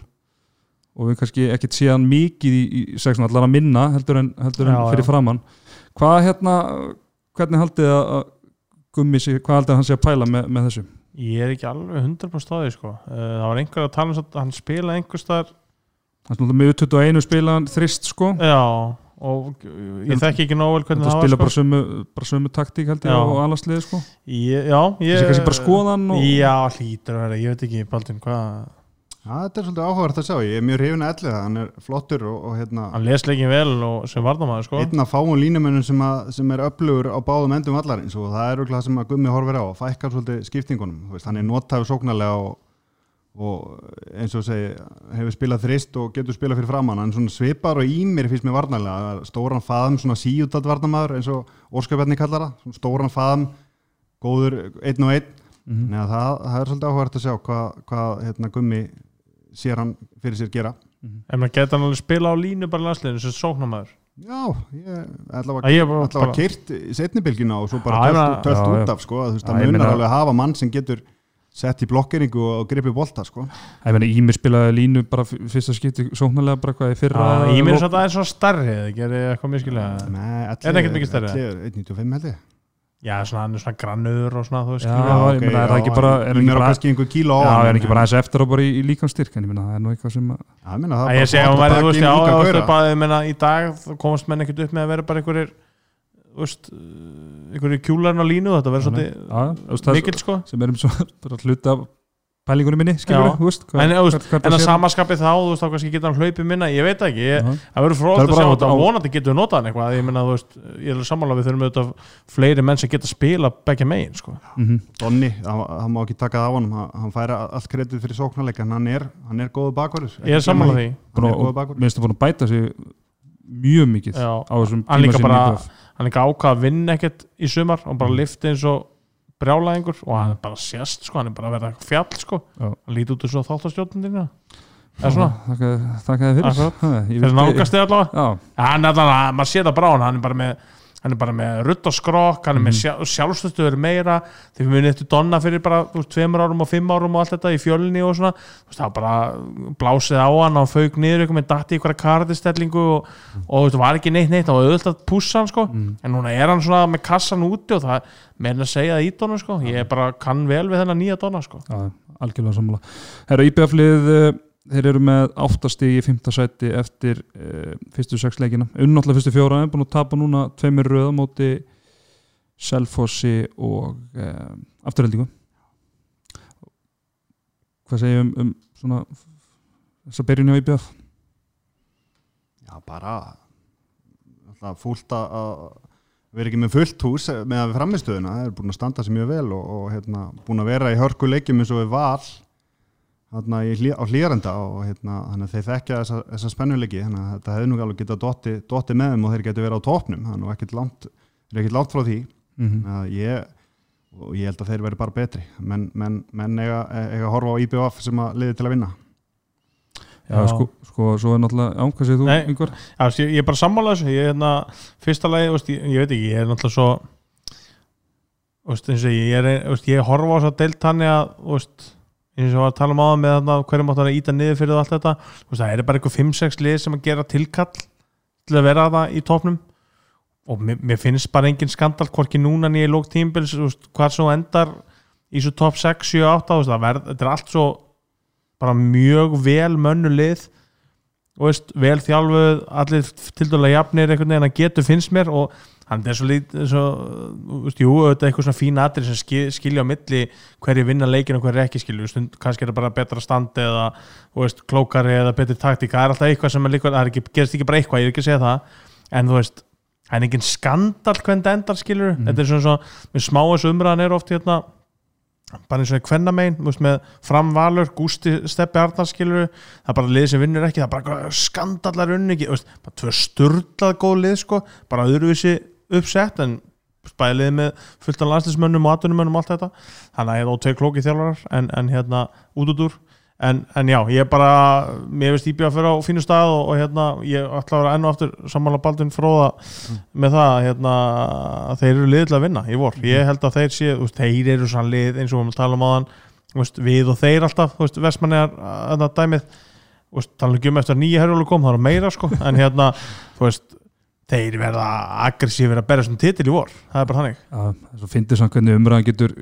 og við kannski ekkert séðan mikið í, í 6-0 allar að minna heldur en, heldur en Já, fyrir já. framann hvað hérna, hvernig haldið að að gummi sig, hvað haldið að hann sé að pæla með, með þessu? Ég er ekki alveg 100% staði sko. uh, það var einhver að tala um að hann spila einhver staðar hann snúðum með 21 spila hann þrist sko Já, og ég þekki ekki nóg vel hvernig þetta það spila var bara sömu, bara sömu taktík held ég Já. og alansliði sko Ég, já, ég þessi kannski bara skoðan og Já, hlýtur að vera, ég veit ekki Baldin, hvað, Já, þetta er svolítið áhugavert að sjá, ég er mjög hrifin að ellið hann er flottur og, og hérna, hann les leikin vel og sem varnamaður, sko. Einn af fáum línumönnum sem, sem er öflugur á báðum endum vallarins og það er auðvitað sem að Gummi horfir á, fækkar svolítið skiptingunum, veist, hann er notaður sóknarlega og, og eins og segi, hefur spilað þrist og getur spilað fyrir framann, hann svona svipar og ímir finnst mér varnarlega, stóran faðum svona síutat varnamaður eins og Óskarbjarni kallar það, stóran faðum góður einn og einn. Mhm. Nei, það, það er svolítið áhugavert að sjá hvað, hvað hérna, Gummi sér hann fyrir sér gera En maður geta hann alveg spila á línu bara í landsliðinu sem sóknamaður Já, ég allavega Að kyrt í setnibilgina og svo bara tölt, út af sko, þú veist, það munar alveg að hafa mann sem getur sett í blokkeringu og gripi bolta sko. ég meina Ímir spilaði línu bara fyrsta skipti sóknarlega bara hvað í fyrra svona aðeins svona starri það gerir eitthvað mjög skilja Nei, Er það ekkert mikið stærri? 1.95 held ég Já, svona hann er svona grannur og svona, þú veist Já, skilurðu. ég meina, er það ekki bara- er er ekki bara- kannski einhver kíló á Já, hann, er ekki bara aðeins eftir og bara í, í líkanstyrk en ég minna það er nú eitthvað sem að Já, ég meina, það er Ég segi að taka veist, já, gaura. bara, ég meina, í dag komast menn ekkert upp með að vera bara einhverjir þú veist, einhverjir kjúlarinn á línu þetta verður Já, já, það- mikill sko sem erum svo bara hluta af pælingunum minni, skilur þú veist hvað- En, en það að samaskapið þá, þú veist, þá kannski geta hann hlaupið minna, ég veit ekki, ég, Já. það verður fróðast að sjá þetta á- vonandi getur við notað hann eitthvað, ég meina, þú veist, ég er sammála við þurfum auðvitað fleiri menn sem geta spila begja megin, sko. Mhm. Donni, hann hann má ekki taka það á honum hann- hann færa allt kredið fyrir sóknarleika en hann er, hann er góðu bakvarður Ég er sammála því, hann er góðu bakvarður minnst að búin að bæta sig mjög mikið Já. á þessum Hann líka tíma sem bara- IBF. hann er ekki ákvað að vinna ekkert í sumar og Mm. bara lifti eins og brjálæðingur og hann er bara sérst, sko, hann er bara að vera fjall, sko, hann líti út eins og þáttastjórnundina, svona, Þakka þið fyrir. Fyrir nákast þig allavega. Hann er allavega, maður sé það bara á hann hann er bara með, hann er bara með rutt og skrokk hann er með sjálf, sjálfstöðuður meira þegar við munið eftir Donna fyrir bara veist, tveimur árum og fimm árum og allt þetta í fjölni og svona, veist, það var bara blásið á hann og hann fauk niður eitthvað með datti í einhverja kardistellingu og, og þú veist, var ekki neitt neitt, það var auðvitað að pússa hann sko, Mm. en núna er hann svona með kassan úti og það, meðan að segja það í Donna sko, ég bara kann vel við þennan nýja Donna sko. Já, algjörlega sammála. Herra IBF-lið þeir eru með áttastig í fymta sæti eftir uh, fyrstu sex leikina. Unnáttúrulega fyrstu fjóra, en búin að tapa núna tveimur röða móti Selfossi og uh, afturheldingu hvað segjum um, um svona þessa byrjunni á IBF Já, bara fúlt að að vera ekki með fullt hús með að við framistöðuna það er búin að standa sér mjög vel og, og hérna, búin að vera í hörku leikjum eins og við val þarna í hlý, á hlýjarenda og hérna, þannig að þeir þekkja þessa, þessa spennuleiki þannig að þetta hefði nú alveg getað dotti, dotti með þeim og þeir getur verið á topnum þannig að ekkert langt, er ekkert langt frá því. Mm að ég, og ég held að þeir verið bara betri. Menn, menn, menn eiga, eiga að horfa á IBF sem að liði til að vinna. Já, Já. sko, sko, svo er náttúrulega ánkvæmsið þú, veist, ég, er bara sammála þessu. Ég, er hérna, fyrsta lagi, veist, ég, ég veit ekki ég er náttúrulega svo veist, eins og ég, er, veist, ég horfa á þess að deilt hann að veist, eins og að tala um áðan með þarna, hverju mátt hann að íta niður fyrir allt þetta. Veist, það er bara eitthvað 5-6 lið sem að gera tilkall til að vera það í topnum og mér, mér finnst bara engin skandal hvorki núna nýja í lók tímbils hvað svo endar í svo top 6, 7, 8 veist, verð, þetta er allt svo bara mjög vel mönnu lið. Og veist, vel þjálfuð allir til dæla jafnir einhvern veginn að getur finnst mér og hann er svo lítið svo, veist, jú, þetta er eitthvað svona fín atrið sem skil, skilja á milli hverju vinna leikin og hverju ekki skilju kannski er það bara betra standi eða þú veist, klókari eða betri taktík. Það er alltaf eitthvað sem er líka, það er ekki, gerist ekki bara eitthvað ég er ekki að segja það. En þú veist, það er engin skandal hvernig það endar skilju Mhm. þetta er svona svo, með smá þessu umræðan er oft hérna bara eins og í kvennamein með framvalur, Gústi Steppi Arnarskilur, það er bara lið sem vinnur ekki það er bara skandallar unni ekki, veist, bara tvö sturlað góð lið sko, bara öðruvísi uppsett en spælið með fullt af landslismönnum og atunumönnum og allt þetta. Þannig að ég er ótveir klóki þjálfarar en, en hérna út út úr en, en já, ég er bara, mér veist íbjöð að fyrir á fínu stað og, og hérna ég ætla að vera enn og aftur sammála Baldvin fróða með það hérna, að þeir eru liðið til að vinna í vor, ég held að þeir sé veist, þeir eru svona lið eins og við erum að tala um áðan veist, við og þeir alltaf, þú veist, vestmannegar að það dæmið. Veist, tala ekki um eftir nýja herjólu kom, það er meira sko. En hérna, þú veist þeir verða aggressífir að berja svona titil í vor. Það er bara þannig. Já, svo finnir svona hvernig umræðan getur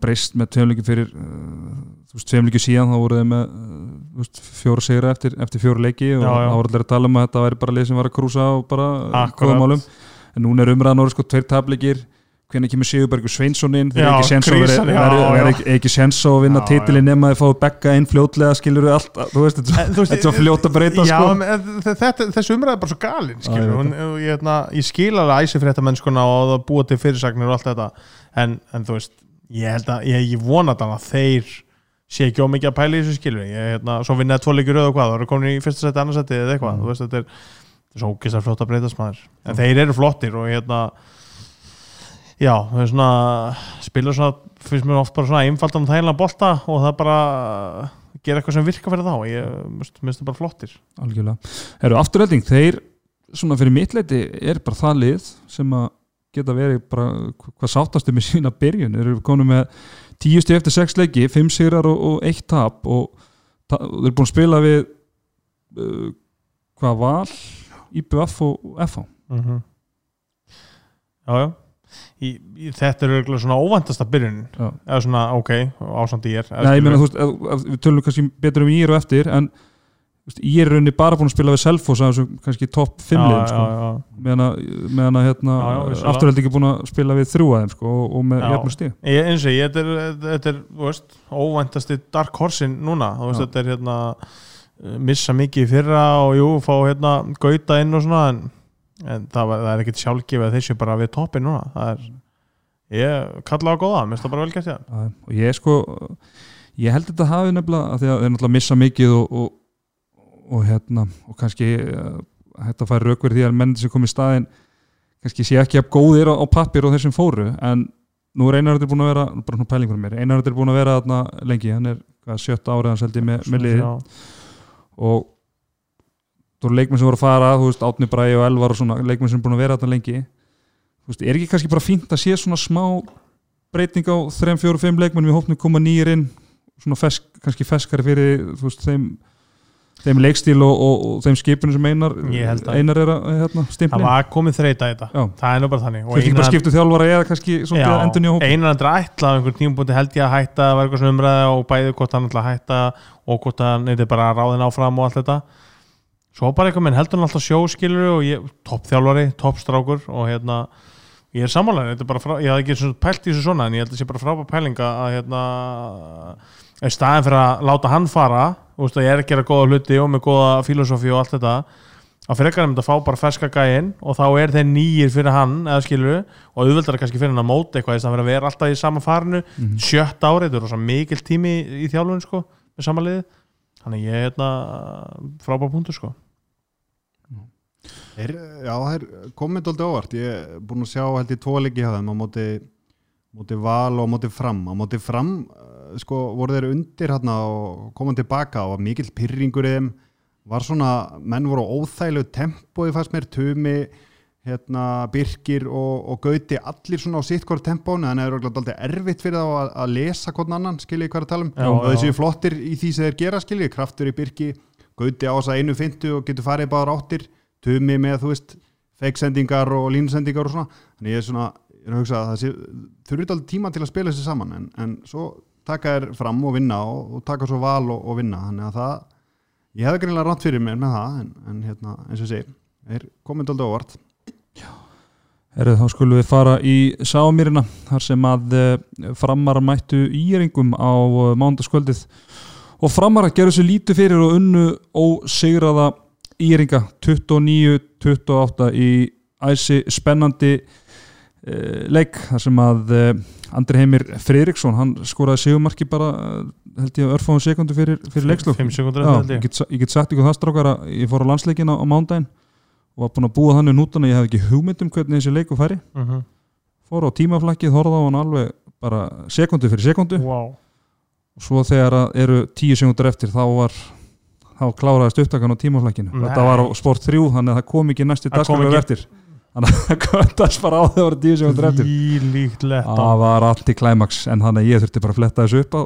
breyst með tveimleiki fyrir uh, tveimleiki síðan þá voru þeir með uh, fjóra sigra eftir, eftir fjóra leiki og þá voru allir að tala um að þetta væri bara lið sem var að krúsa og bara Akkurat. góða málum. En núna er umræðan orðið sko tveir tapleikir hvernig kemur Sigurbergur Sveinssonin þeir eru ekki séns á að að vinna Já, titilin nema að fáið bekka inn fljótlega skilur við allt, þú veist, þetta þetta er svo fljót að breyta Já, sko. þetta, þessu umræð er bara svo galinn skilur, og ég, hérna, ég skil alveg æsifrétta mennskuna og það búa til fyrirsagnir og allt þetta. En, en þú veist, ég held að ég, ég vona þannig að þeir sé ekki ómikið að pæla í þessu skilur ég, hérna, svo vinnaði tvo rauð og hvað, það eru komin í fyrsta seti, annars seti eða eitthvað, Mm. þú veist, þetta er, já, það er svona spila svona, finnst mér oft bara svona einfaldan þægilega bolta og það bara gera eitthvað sem virka fyrir þá. Ég minnst það bara flottir. Algjörlega. Eru afturölding, þeir svona fyrir mittleiti er bara það lið sem að geta verið bara hvað sáttastu með sína byrjun. Þeir eru konum með tíu stíð eftir sex leiki fimm sigrar og, og eitt tap og þeir eru búin að spila við uh, hvað val IBF og FH mm -hmm. já, já í, í, þetta er auðvitað svona óvæntasta byrjun Já. eða svona ok, ásandi ég er Nei, ég meina, þú veist, ef- ef við tölum kannski betur um ír og eftir en þú veist, ég er rauninni bara búin að spila við Selfoss að þessu kannski topp 5 liðum sko. já, já. meðan að, meðan að hérna, Já, já, vissulega. afturölding er búin að spila við þrjú að þeim sko, og, og með Já. jafnum stíð Ég, eins og ég, þetta er, þetta er þú veist, óvæntasti dark horsin núna þú veist, Já. þetta er hérna missa mikið í fyrra og jú, fá hérna gauta inn og svona en, en það, var, það er ekkit sjálfgefið að þessi bara við toppin núna. Það er, ég kalla á góða, minnst það bara vel gert ég og ég sko ég held þetta hafi nefnilega að því að þeir náttúrulega missa mikið og, og, og hérna og kannski uh, hægt að færa raukverð því að menn sem kom í staðinn kannski sé ekki að góðir á, á pappir og þeir sem fóru. En nú er Einar þetta búin að vera bara svona pæling fyrir mér, Einar þetta er búin að vera lengi, hann er sjötta árið hans held ég með, með liði og þú eru leikmenn sem voru að fara, þú veist, Átni Bræði og Elvar og svona leikmenn sem er búin að vera þarna lengi. Þú veist, er ekki kannski bara fínt að sé svona smá breyting á 3-4-5 leikmenn við hópnum koma nýjir inn svona fesk, kannski feskari fyrir veist, þeim, þeim leikstíl og, og, og þeim skipinu sem einar einar er að hérna, það stimpli var komið þreita þetta. Já. það er nú bara þannig. Þú veist ekki bara skiptu þjálfara eða kannski svona endur nýja hóp einan endur ætla á einhvern tímubúti held ég að hætta að vera eitthvað svona umræða og bæði hvort hann ætla að hætta og hvort hann er bara ráðin áfram og allt þetta svo bara eitthvað menn heldur hann alltaf sjóskilur og ég, toppþjálfari, toppstrákur og hérna, ég er er frá, ég hafði ekki svona pælt í þessu svona en ég held að sé bara frábær pælinga að hérna í staðin fyrir að láta hann fara að ég er að gera góða hluti og með góða filosófi og allt þetta að frekar um þetta að fá bara ferska gæinn og þá er þeir nýjir fyrir hann eða skilur og auðvöldar kannski fyrir hann að móta eitthvað þess að vera alltaf í sama farinu Mhm. sjött árið, þetta er rosa mikil tími í þjálfun sko, með samanliði þannig ég er hérna frábær punktur sko. Er, já, það er komið doldið óvart. Ég er búin að sjá held í tvo leiki hjá þeim á móti, móti val og á móti fram. Á móti fram eh, sko, voru þeir undir hérna og komað tilbaka og var mikill pyrringur í þeim. Var svona, menn voru á óþægilegu tempói fannst mér, Tumi hérna, Birkir og, og Gauti allir svona á sitt hvort tempónu þannig að það er alltaf erfitt fyrir þá að, að lesa hvern annan, skiljið hvað er að tala um. Já, og þessi flottir í því sem þeir gera, skiljið kraftur í Birki, Gauti á þess að einu fintu og getur farið báðar áttir Tumi með, þú veist, feiksendingar og línsendingar og svona. Þannig ég er svona, ég er að hugsa að það sé þurfið alltaf tíma til að spila þessi saman en, en svo taka þér fram og vinna og, og taka svo val og, og vinna. Þannig að það, ég hefði greinlega rátt fyrir mér með það en, en hérna, eins og segi er komið alltaf óvart Herðu, þá skulum við fara í Sámýrina þar sem að uh, framar mættu íringum á uh, mándaskvöldið og framar að gera sér lítið fyrir og unnu ósigraða íringa 29-28 í æsi spennandi uh, leik þar sem að Andri Heimir Freiriksson hann skoraði sigumarki bara held ég örfáum sekundu fyrir, fyrir leikslokk 5 sekundur Já, held ég. get, sagt ykkur það strákar að ég fór á landsleikina á mándaginn og var búin að búa þannig nútan að ég hef ekki hugmynd um hvernig þessi leiku færi Mhm. fór á tímaflakkið, horfði á hann alveg bara sekundu fyrir sekundu wow. og svo þegar eru tíu sekundur eftir þá var þá kláraðist upptakan á tímaflakkinu þetta var á sport 3 þannig að það kom ekki dagskriflega ekki. eftir þannig að það kvöndast bara á þegar það var sekundur eftir. Líkt lett það var allt í klæmaks en þannig að ég þurfti bara að fletta þessu upp á, á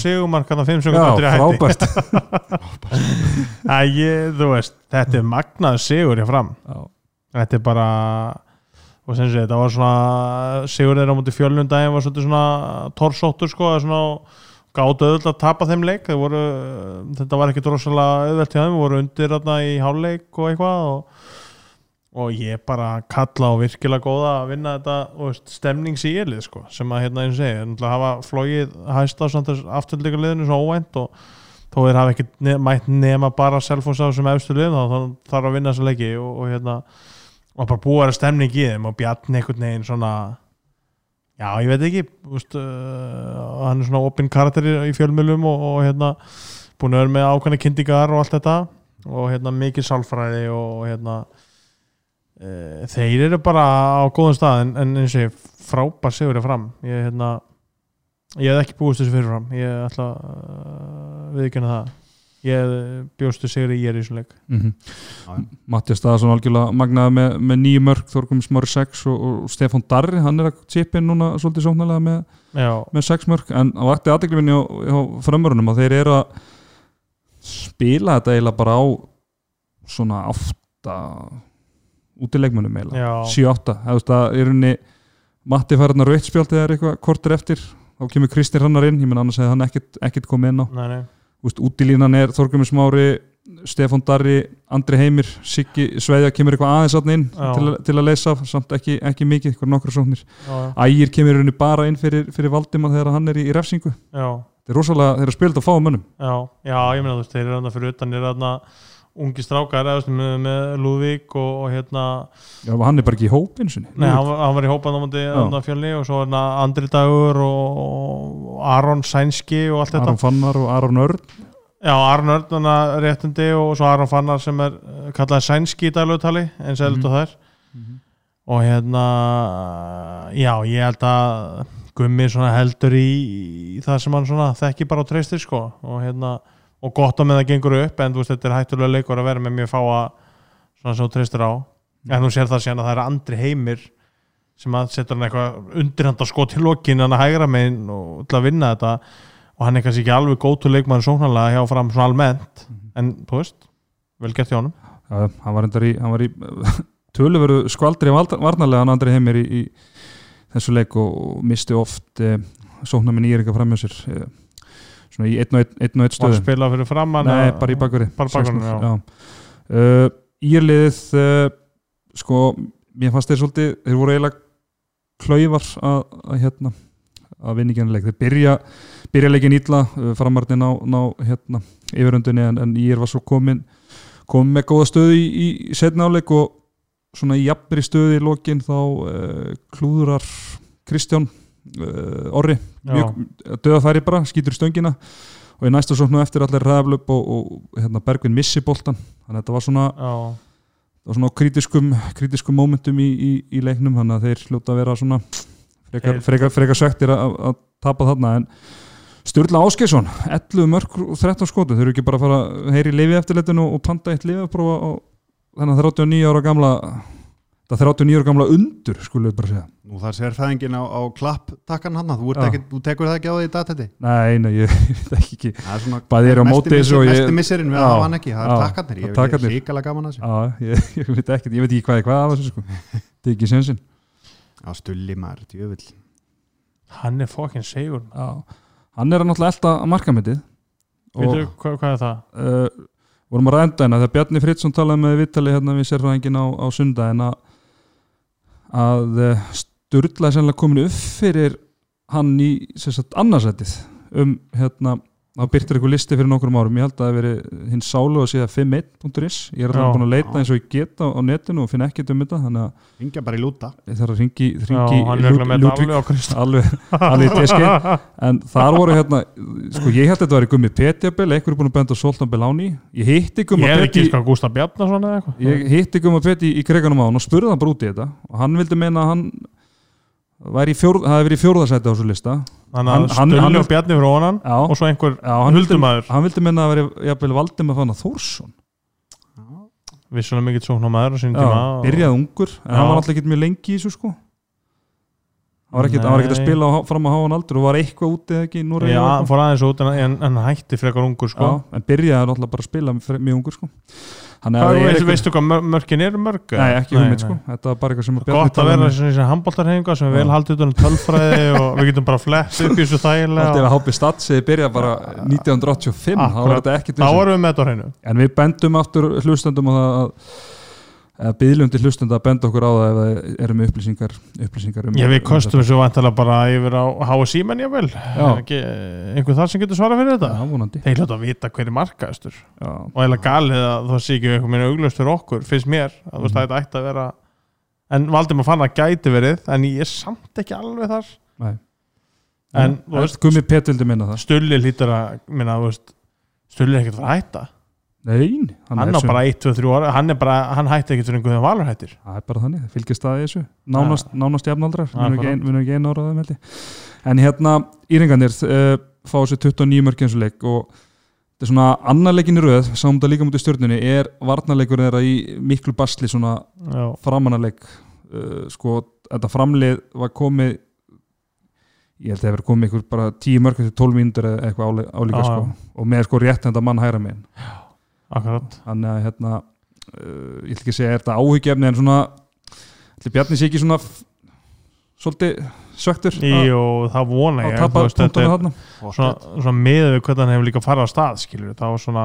Sigumark hann að 5 Já, sekundur í hætti. frábært. Ég, þetta er magnað sigur hjá fram. Já. þetta er bara og sem sé, þetta var svona sigur þeirra á múti fjölnundaginn var svona torsóttur sko, svona gátu auðvitað að tapa þeim leik. Voru, þetta var ekki drosalega auðvelt hjá þeim, voru undir þarna í hálfleik og eitthvað og, og ég bara kalla á virkilega góða að vinna þetta stemningsílið sko, sem að hérna eins og segi, hafa flogið hæst á afturleika liðinu svo óvænt og þó þeir hafa ekki ne mætt nema bara Selfoss á sem efstu liðin þá þarf að vinna þessa leiki og, og hérna og bara búa að stemning í þeim og Bjarni einhvern veginn svona já, ég veit ekki úst, uh, hann er svona opinn karakter í, fjölmjölum og, og hérna búin að vera með ákvæmni kyndingar og allt þetta og hérna mikið sálfræði og hérna þeir eru bara á góðum stað en, en eins og ég frábær sigur er fram. Ég hérna ég hef ekki búist þessu fyrirfram ég ætla uh, viðkjöna það. Ég bjóstu sigri ég er í þessum leik. Mm -hmm. Mattias Staðarsson algjörlega magnaði með, með nýju mörg Þorgum Smári 6 og, og Stefán Darri hann er að chipa inn núna svolítið sóknarlega með, með 6 mörg en á vakti aðdeglifinni á, á framörunum að þeir eru að spila þetta eiginlega bara á svona átta útileikmönnum eiginlega. Já, 7-8, það að í rauninni Matti fær hérna rautt spjald þegar eitthvað kortur eftir. Þá kemur Kristinn Rannar inn, ég menn annars hefði hann ekkert, ekkert komið inn á. Nei, nei, Úst, útilínan er Þorgrumur Smári Stefán Darri, Andri Heimir Siggi Sveiða kemur eitthvað aðeins þarna inn til, að- til að leysa samt ekki, ekki mikið eitthvað nokkra sóknir. já, Ægir kemur í rauninni bara inn fyrir, fyrir Valdimar þegar hann er í, í refsingu. já, Þetta er rosalega, þeir eru spilt að fá mönnum. Já, já, ég meina þú veist, þeir eru ungi strákar eða, með, með Lúðvík og, og hérna Já, hann er bara ekki í hópinu sinni? Nei, hann, hann var í hópan á múti Já. fjölni og svo hérna Andri Dagur og, og Aron Sænski og allt þetta. Aron Fannar og Aron Örn. Já, Aron Örn þarna réttindi og svo Aron Fannar sem er eh, kallað Sænski í daglugtali eins og Mhm. mm þær og hérna já, ég held að Gummi heldur í, í það sem hann þekki bara á treystir sko. Og hérna, og gott á með það gengur upp en þú veist, þetta er hættulega leikur að vera með mjög fáa svona sem þú treystir á. En þú sér það síðan að það er andri heimir sem að setur hann eitthvað undirhanda sko til lokin hann að hægra megin og til að vinna þetta. Og hann er kannski ekki alveg gótu leikmann sóknarlega hjá fram svona almennt. En þú veist, vel gert hjá honum. Já, hann var endar í, hann var í töluveru skvaldri varnarlega hann Andri Heimir í, í þessu leik og misti oft eh, sóknar með nýjeringa framjá sér eh, svona í einn og einn, einn, og spila fyrir fram hann Nei, bara í bakverði Bara í bakverði, uh, Írliðið uh, sko, mér fannst þeir svolítið þeir voru eiginlega klaufar að, að hérna að vinna ekki leik, þeir byrja byrja leikin ítla, uh, framarni ná, ná hérna, yfiröndunni en, en Ír var svo komin, komin með góða stöðu í, í setna áleik og svona í jafnri stöðu í lokin þá uh, klúðurar Kristján uh, Orri döðafæri bara, skýtur í stöngina og í næsta sóknu eftir allir ræðaflöp og, og hérna, Bergvin missi boltan þannig að þetta var svona, var svona kritiskum, kritiskum momentum í, í, í leiknum þannig að þeir hljóta að vera svona frekar, frekar, frekar söktir að, að tapa þarna. En Sturla Áskeisson 11 mörg og 13 skotu þau eru ekki bara að fara að heyri lifi eftirleitinu og panta eitt lifaprófa á þennan 39 ára gamla það 39 ára gamla undur skulum við bara segja. Nú það sér fæðingin á, á klapptakkan hann þú, ekki, þú tekur það ekki á því í dagtætti Nei, nei, ég veit ekki ekki. Það er á móti þessu missir- og ég- Mesti missirinn við að hafa hann ekki, það er takkarnir. Ég það veit ekki líkala gaman að þessu. Já, ég, ég veit ekki, ég veit ekki hvað, hvað af þessu sko. Það er ekki sensin. Já, stulli maður, djöfull. Hann er fokkin segur Já, hann er að náttúrulega elta markametið. Og Veitu, hvað, hvað er það? uh, vorum að ræða að uh, Sturla er sennilega komin upp fyrir hann í sagt, annarsætið um hérna það byrtir eitthvað listi fyrir nokkrum árum. Ég held að það hef verið hinn sálu að síða 51.is ég er alltaf búin að leita Já. eins og ég geta á netinu og finna ekkert um þetta þannig að Ringja bara í lúta. Ég þarf að ringi, ringi er alveg alveg, alveg í teski en þar voru hérna sko ég held að þetta var í gummi Petjabel einhverju búin að benda Soltan Beláni ég hitti gumma Ég er ekki sko Gústa Bjarnason eða eitthvað. Ég hitti gumma Peti í kreganum á hann og spurði hann bara út í þetta. Og hann vildi meina að hann væri í fjórð, hafi verið í fjórðasæti á þessu lista Hann- að hann- og Bjarni fyrir onan já, og svo einhver já hann, vildi, meina að veri jafnvel Valdimar Fannar Þórsson. Vissulega mikill sókn á maður á sínum já, tíma og- byrjaði ungur en hann var alltaf ekki mjög lengi í þessu sko. Hann var ekkert hann var ekkert að spila á, fram á háan aldur og var eitthvað úti eða ekki Já, hann fór aðeins út en, hann hætti frekar ungur sko. En byrjaði náttúrulega bara að spila mjög ungur sko. Eitthvað- veistu hvað mör- mörkin eru mörg? Nei, ekki hugmynd sko. Þetta var bara eitthvað sem að Bjarni Gott að talaði vera um. svona í þessi handbóltarhefinga sem er vel haldið utan um tölfræði og við getum bara flett upp í þessu Þetta er þægilega að hápi statsiði byrja bara 1985 þá var þetta ekkert Þá vissum. vorum við með þetta á hreinu En við bendum aftur hlustendum á það byðlundi hlustenda að benda okkur á það ef það eru með upplýsingar, upplýsingar um Já, við um kostum þessu vantilega bara yfir á HSI menn ég vel Já. Einhver þar sem getur svarað fyrir þetta. Já, Þeir hljóta að vita hver er markaðastur Já, og eða galið að það sé ekki eitthvað minna auglöstur okkur, finnst mér að þú veist Mhm. að þetta ætti að vera en Valdimar fann að gæti verið en ég er samt ekki alveg þar. Nei. En, þú þú veist- veist, Gummi Pet vildi minna það. Stulli hlýtur að minna, Stulli er ekkert fara að hætta Nei, hann, er á sem- bara 1, 2, 3 ára hann, er bara, hann hætti ekkert fyrir einhverjum valur hættir. Það er bara þannig, það fylgist í þessu. Nánast, nánast jafnaldrar, við erum ekki Akkurat. ein- við erum ekki einu áraðum held ég. En hérna, Íringarnir uh, fá sér 29 mörg eins og þetta er svona annar leikin í röð sáum þetta líka mútið stjórnunni, er varnarleikur þeirra í miklu basli svona Já, framanarleik. Uh, sko, þetta framlið var komið ég held að það hefur komið ykkur bara 10 mörg til 12 mínútur eða eitthvað álíka sko, og með sko rétt þetta mann hægra megin akkurat. Þannig að hérna uh, ég ætla ekki að segja er þetta áhyggjefni en svona ætli Bjarni sé ekki svona svolítið söktur að, Jú, það vona að ég veist, þetta er svona, svona miður við hvernig hann hefur líka farið á stað skilur þá er svona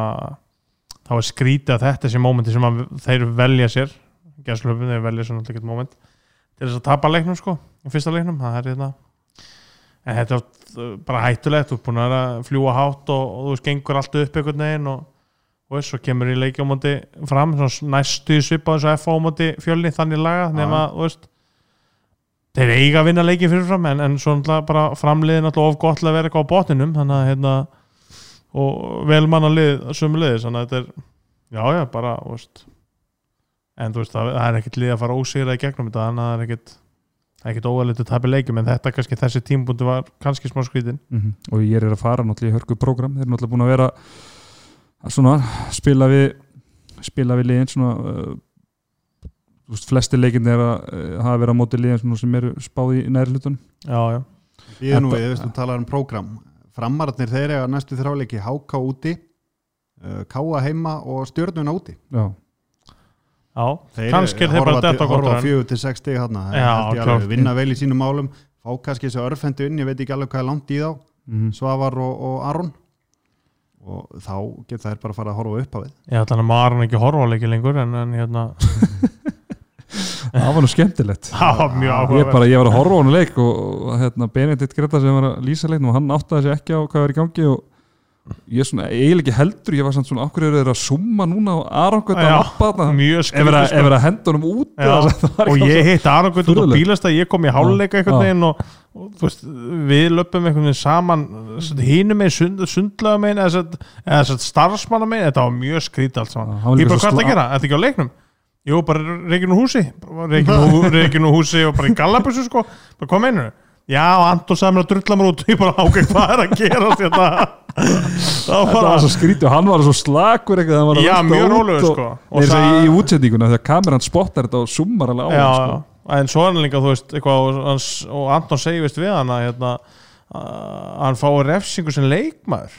þá er skrítið að þetta sé mómenti sem að þeir velja sér gæslöfum, þeir velja svona alltaf moment til þess að tapa leiknum sko í fyrsta leiknum, það er hérna en þetta er uh, bara hættulegt þú er búin að að fljúa hátt og, og þú veist, gengur allt upp einhvern veginn og, og veist, svo kemur í leiki á móti fram, svona næstu svipa þess að F á móti fjölni þannig laga nema, veist þeir eiga að vinna leiki fyrirfram en, en svo náttúrulega bara framliðin of gott að vera eitthvað á botninum þannig að hérna og vel manna lið sömu liðis þannig að þetta er, já já, bara veist, en þú veist, það, það er ekkert lið að fara ósýrað í gegnum þetta þannig að það er ekkert er ekkert óvæðilegt að tapja leikjum en þetta kannski þessi tímbúndi var kannski smá skrítin Mhm. og ég er að fara náttúrulega í hörku program þeir eru náttúrulega búin að vera að svona spila við spila við liðin svona uh, veist, flesti leikin er að uh, hafa verið á móti liðin svona sem eru spáði í næri hlutunum. Já, já, Ég nú Þetta- við, veist, þú talar um prógram. Framararnir þeir eiga næstu þráleiki HK úti uh, Káa heima og stjörnuna úti. Já, já Þeir kannski er þeir bara horfa fjögur til sex stig þarna. Það er Já, held ég klárt. alveg, vinna vel í sínum málum fá kannski þessu örfendu inn, ég veit ekki alveg hvað er langt í þá. Mm. Svavar og, og Aron og þá geta þær bara að fara að horfa upp á við. Ég ætla að maður ekki horfa á leiki lengur en, en hérna, það var nú skemmtilegt. Það var mjög ég, áhugaverð bara, ég var að horfa á hann leik og, hérna, Benedikt Greta sem var að lýsa leiknum og hann áttaði sig ekki á hvað var í gangi og ég er svona, eiginlega ekki heldur ég var samt svona, okkur eru þeir að summa núna og aðrangut að Já, lappa þarna? ef er að, skrítið ef er að henda honum út Já, það og ég hitt Arangund út á bílasta ég kom í háluleika einhvern Já. veginn og, og þú veist, við löpum einhvern veginn saman hínum megin, sund, sundlega megin eða, eða sett starfsmanna megin. Þetta var mjög skrítið allt Já, saman ég bara hvað það gera, þetta ekki á leiknum? Jú, bara reygin úr húsi. Reygin úr húsi og bara í gallabussu sko, bara hvað meinur já, og Anton sagði mér að drulla mér út. Ég bara ákveð hvað er að gera þetta það var Þetta bara var svo skrítið og hann var svo að já, mjög og- sko. Þess að það- í, í útsendinguna þegar kameran spottar þetta og summar alveg á já, hann sko. En svo er hann líka þú veist eitthvað, og, hans, og Anton segir vist við hann að hérna, að hann fái refsingu sem leikmaður.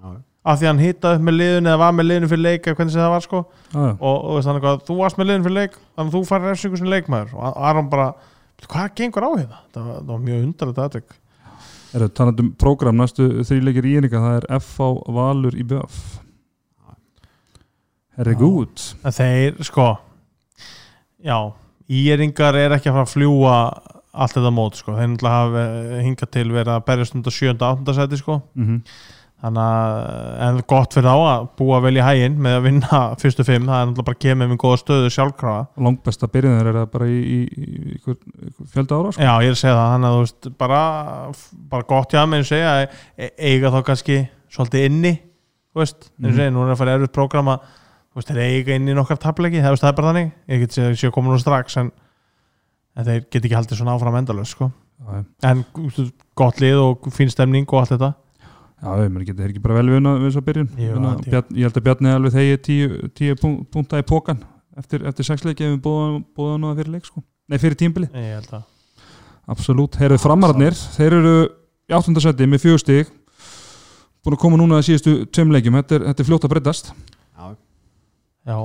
Já, af því hann hittaði upp með liðun eða var með liðun fyrir leik eða hvernig sem það var sko. Já, og, og veist, hann eitthvað, þú varst með liðun fyrir leik þannig að þú fær refsingu sem leikmaður. Og Aron bara, hvað gengur á hérna? Það það var mjög undarlega aðtök Er það talandi um prógram næstu þrjuleikir í eininga, það er FH Valur í BF Herri Já. gút en þeir sko já, íeringar er ekki að fara að fljúa allt þetta mót sko, þeir náttúrulega hafa eh, hingað til verið að berjast undir 7. 8. seti sko mm þannig að en gott fyrir þá að búa vel í hæginn með að vinna fyrstu fimm, það er náttúrulega bara að kemur með góða stöðu sjálfkrafa Langbesta byrjun er það bara í, í, í ykkur fjölda ára sko. já ég er að segja það, þannig að þú veist bara, bara gott já með að segja e- eiga þá kannski svolítið inni þú veist, og Mhm. segja, nú er að fara erfið prógrama veist, þeir eiga inni nokkar tapleiki það, er bara þannig, ég get séð að komin nú strax en, en þeir get ekki haldið svona áfram endalös sko, Já, en gott lið og fín stemning og allt þetta. Já, geta þeir ekki bara vel vinna við þess að byrjun ég. Held að Bjarni alveg þegi tíu, tíu púnta í pókan eftir, eftir sex leiki ef við búðum búðum það fyrir leik sko. Nei, fyrir tímbili ég held að Absolutt, heyrðu framararnir þeir eru í áttundasætti með fjögur stig. Búin að koma núna að síðustu tveim leikjum, þetta er, þetta er fljótt að breytast. Já, já,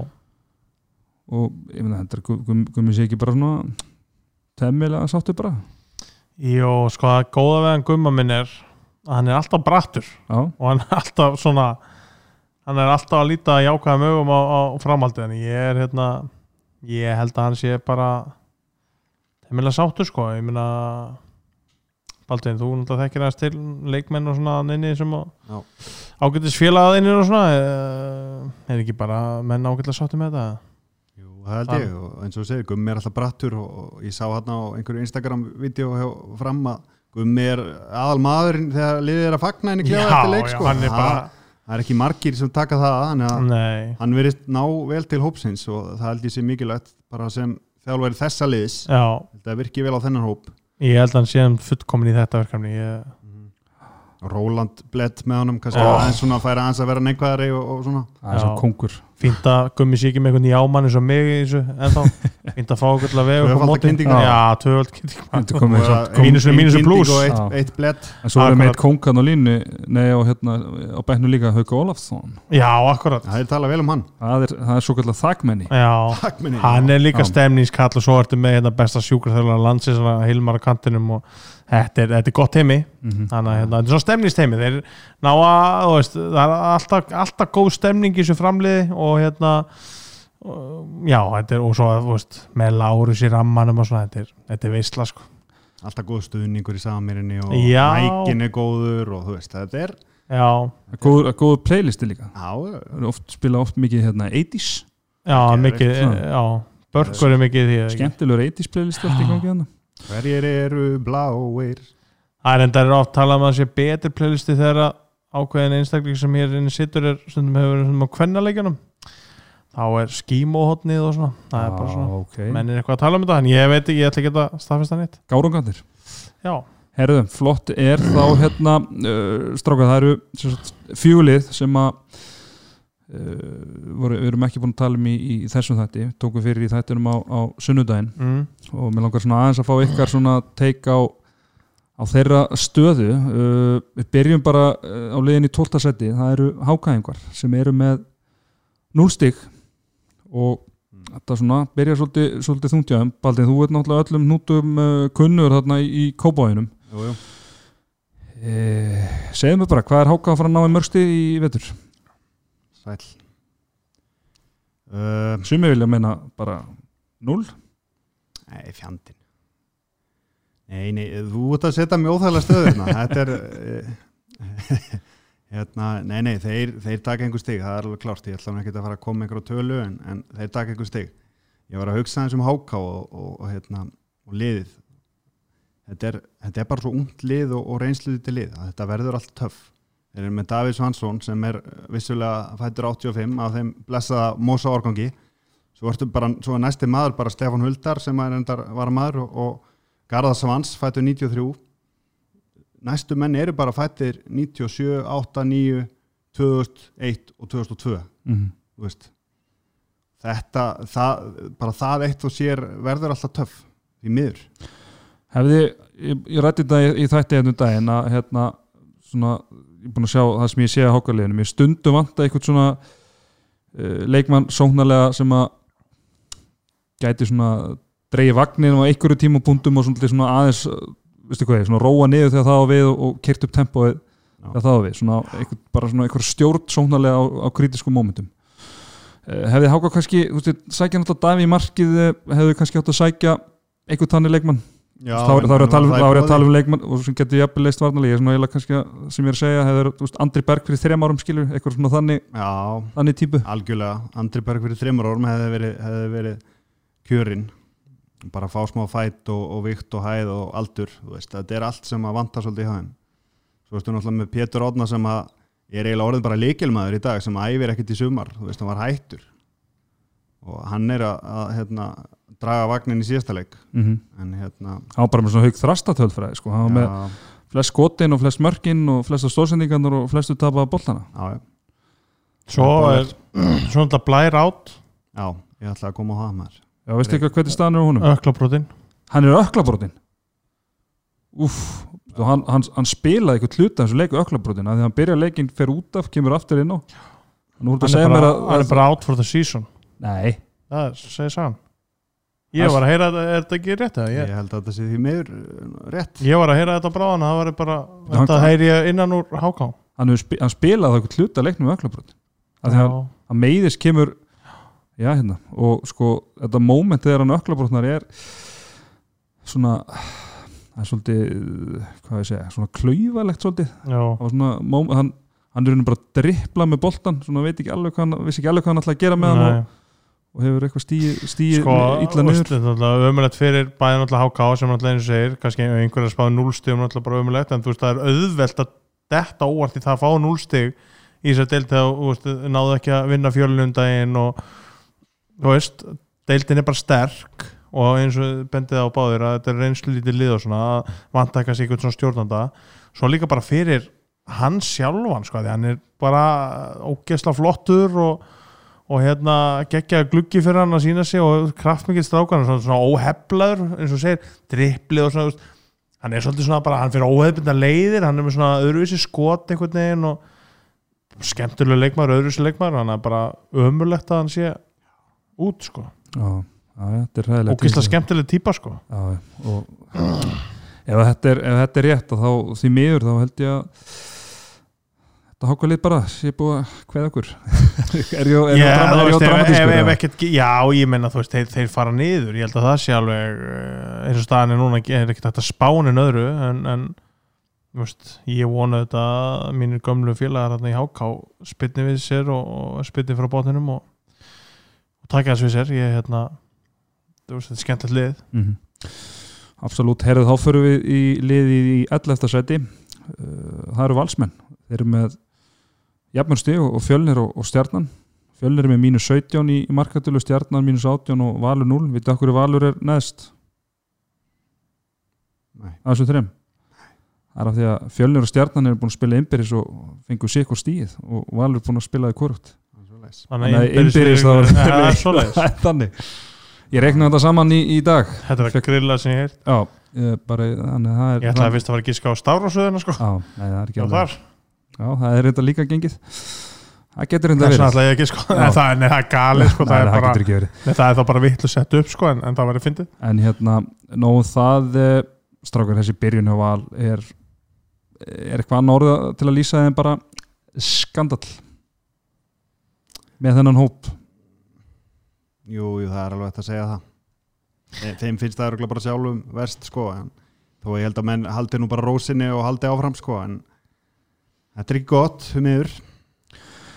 og ég meina þetta er gu- gum- gummi sé ekki bara svona temmilega sáttu bara? Jó, sko það góða hann gumma minn er að hann er alltaf brattur já, og hann er alltaf svona hann er alltaf að líta jákvæðum augum á, á framhaldið en ég er hérna ég held að hann sé bara heimilega sáttur sko. Ég meina Baldvin, þú náttúrulega þekkir aðeins til leikmenn og svona inni sem Já. ágættis félagaðinir og svona eh, er ekki bara menn ágætlega sáttur með þetta Jú, það held Það- ég og eins og þú segir, Gummi er alltaf brattur og, ég sá hann á einhverju Instagram-vídeó fram að Gummi er aðal maðurinn þegar liðið er að fagna henni klefa eftir leik sko. hann er bara það, það er ekki margir sem taka það að nei, hann verið ná vel til hópsins og það held ég sé mikilvægt bara sem þjálfæri þessa liðs. Já. Þetta virkið vel á þennan hóp Ég held að hann sé hann fullkomin í þetta verkefni. Ég, Róland blett með honum kannski Já. aðeins svona að færa aðeins að vera neikvæðari og, og svona. Er svo Já. kongur. Fínt að gummi sér ekki með einhvern jámann eins og mig í þessu ennþá. Fínt að fá okkur til að vega móti. kyndingu. Já, tvöfald kyndingu Þetta komið Og og eitt, eitt blett. En svo erum við eitt kongan á línu. Nei og hérna á bæknu líka Hauka Ólafsson. Já, akkurat. Það er talað vel um hann. Það er, það er svo kallar þakmenni. Já, Takk minni hann er líka stemningskall og svo ertu með hérna besta sjúkarþjóðlega landsins Hilmar á kantinum og þetta er, þetta er gott heimi. Mm þannig að hérna, þetta er svona stemningsteimi þeir ná að, veist, það er alltaf, alltaf góð stemning í þessu framliði og hérna já, þetta er, og svo, þú veist með Lárus í rammanum og svona, þetta er, þetta er veistla, sko. Alltaf góð stuðningur í samirinni og Já. mækin er góður og þú veist, þetta er Já, góður, góður playlisti líka. Já, Það eru oft, spila oft mikið hérna 80s já, mikið, já Börkur er mikið því skemmtilegur 80s playlisti allt í gangi hérna hverjir eru bláir? Það er enda oft talað um að það sé betri playlisti þegar að ákveðin einstakling sem hér inni sittur er stundum hefur verið stundum á kvennaleikjunum. Þá er skímóhotnið og svona það er bara svona, Já, ok. menn er eitthvað að tala um þetta en ég veit ekki, ég ætla ekki að staðfesta nýtt Gárungandir Já, Herðu, flott er þá hérna uh, stráka, það eru sem fjögulið sem að voru, við erum ekki búin að tala um í, í þessum þætti, tókum fyrir í þættinum á, á sunnudaginn mm. og mér langar svona aðeins að fá ykkar svona teik á, á þeirra stöðu uh, við byrjum bara uh, á liðin í 12. seti, það eru hákæðingar sem eru með 0 stig og þetta svona byrjar svolítið, svolítið þungtjáðum Baldin, þú ert náttúrulega öllum nútum uh, kunnur þarna í, í kópáinum jú, jú. Eh, segðu mig bara, hvað er Háka að fara að ná í mörgsti í vetur? Sæl uh, Sumi vilja meina bara 0 nei, fjandinn. Nei, nei, þú ert að setja mjög óþægilega stöðuna þetta er uh, Hérna, nei, nei, þeir, þeir taka einhver stig, það er alveg klárt, ég ætla ekki að fara að koma með einhverju tölu en, en þeir taka einhver stig. Ég var að hugsa eins um háká og, og, og, hérna, og liðið. Þetta er, þetta er bara svo ungt lið og, og reynsluðið til lið, þetta verður allt töff. Þeir eru með Davíð Svansson sem er vissulega fættur 85 af þeim blessaða Mósa organgi. Svo, bara, svo er næsti maður bara Stefan Huldar sem er var maður og, og Garðar Svans fættur 93 næstu menni eru bara fættir 97, 8, 9 2001 og 2002 mm þú veist þetta, það, bara það eitt og sér verður alltaf töff í miður. Hefði, ég, ég rætti þetta í, þætti ennum daginn að hérna svona, ég er búin að sjá það sem ég sé að hákaliðinu mér stundum vanta eitthvað svona uh, leikmann sóknarlega sem að gæti svona dreigi vagnin á einhverju tímapunktum og svona, svona aðeins uh, veistu hvað svona róa niður þegar það á við og, og kyrt upp tempóið Já. þegar það á við. Svona einhver, bara svona einhver stjórn sóknarlega á, á kritiskum mómentum. Uh, hefði Háka kannski, þú veist, sækja náttúrulega Daví í markið, eh, hefði kannski átt að sækja einhver tannig leikmann Já, þá er það að tala um, um leikmann og sem getur jafnvel leist að- sem ég er að segja hefur Andri Berg fyrir þrejum árum skilur eitthvað svona þannig, Já, þannig típu. Algjörlega. Andri Berg fyrir þreymur orm hefði verið, hefði verið kjörinn. Bara fá smá fætt og, og vikt og hæð og aldur, veist, þetta er allt sem að vanta svolítið í hafinn svo veistu náttúrulega með Pétur Odna sem að er eiginlega orðin bara leikilmaður í dag sem æfir ekkert í sumar, þú veist, hann var hættur. Og hann er að, að hérna, draga vagnin í síðasta leik. Mm -hmm. en hérna hann var bara með svona haug þrastatölfræði sko. hann var með já, flest skotin og flest mörkin og flesta stórsendingarnar og flestu tapaða bollana já, já, Svo er svona þetta blær átt já, ég ætla að koma á það maður. Já, veistu ekki hvernig staðan er á honum? öklabrótin hann er öklabrótin uff, hann, hann, hann spilaði eitthvað hluta eins og leiku öklabrótin að því hann byrja leikin, fer út af, kemur aftur inn á. Hann er mér bara- að, hann er bara out for the season. Nei, það segir sagan ég var að heyra þetta, er þetta ekki rétt ég Ég, held að þetta sé því meður uh, rétt. Ég var að heyra þetta bráðan það var bara, þetta heyri ég innan úr háká. Hann, spi, hann spilaði eitthvað hluta leiknum með öklabrótin að að meiðis kemur já hérna. Og sko þetta moment þegar hann öklabrotnar er svona það er svolítið hvað ég segja, svona klaufalegt svolítið. Svona, hann, hann er bara að drippla með boltan, svona veit ekki alveg hvað hann vissi ekki alveg hvað hann ætla að gera með hann og, Nei. Og hefur eitthvað stíð sko, illa niður? ömulegt fyrir bæðin alltaf háká sem alltaf einu segir, kannski einhverja spáði núlstigum alltaf bara ömulegt, en þú veist það er auðvelt að detta óvart í það að fá núlstig í þess að veist, náðu ekki að vinna fjölunundaginn og þú veist, deildin er bara sterk og eins og bendið á báðir að þetta er reynslu lítið lið og svona að ekki eitthvað svona stjórnanda. Svo líka bara fyrir hann sjálfan sko, því hann er bara ógeðsla flottur og, og hérna geggja gluggi fyrir hann að sína sig og kraftmikið strákan svona, svona óheflaður eins og segir, driplið og svona veist, hann er svolítið svona bara, hann fyrir óhefbinda leiðir hann er með svona öðruvísi skot einhvern veginn og skemmtilega leikmaður, öðruvísi leikmaður hann er bara ömurlegt að hann sé út sko, já, þetta er ræðilegt ógeðsla skemmtileg típa sko. Já, og ef þetta er, ef þetta er rétt og þá því miður þá held ég að þetta háka lið bara sé búið að hveða okkur. Er ég, er ég, er ég ef, dramatískur já, ég menna þú veist, þeir, þeir fara niður, ég held að það sé alveg eh, eins og staðan er núna er ekkert að spánin öðru en, en veist, ég vona þetta mínir gömlu félagar hérna í HK spilni við sér og, og spilni frá bóttinum og, og taka þess við sér. Ég hérna veist, þetta er skemmtilegt lið. Mm Absolutt, herðu þá förum við í liðið í 11. seti Uh, það eru valsmenn. Þeir eru með jafnmörsti og, og fjölnir og, og stjarnan. Fjölnir er með mínus 17 í, í markatölu stjarnan mínus 18 og valur 0 vitið okkur valur er neðst? Nei. að þessu þreim það er af því að fjölnir og stjarnan eru búin að spila innbyrðis og fengu sig og stíð og valur er búin að spila í korrupt. Þannig að þá það er- er er þannig. Ég reikna þetta saman í, í dag. Þetta er að grilla sem ég heirt já, bara, þannig er ég ætlaði að fyrst að fara að gíska á stárásöðuna sko. Já, nei, það er ekki alveg þar, Já, það er þetta líka gengið. Það getur þess verið. vegna ætlaði ég að gíska Já. en það, nei, það er galið sko, Nei, það er það ekki Nei, það er þá bara vittlu sett upp sko, en, en það var að fyndið. En hérna, nóg það eh, strákar þessi byrjun hjá val er, er eitthvað annað orða til að lýsa þeim bara? Skandall. Með þennan hóp. Jú, jú, það er alveg hægt að segja það. Þe- Þeim finnst það örugglega bara sjálfum verst sko en þó ég held að menn haldi nú bara rósinni og haldi áfram sko en þetta er ekki gott um yfir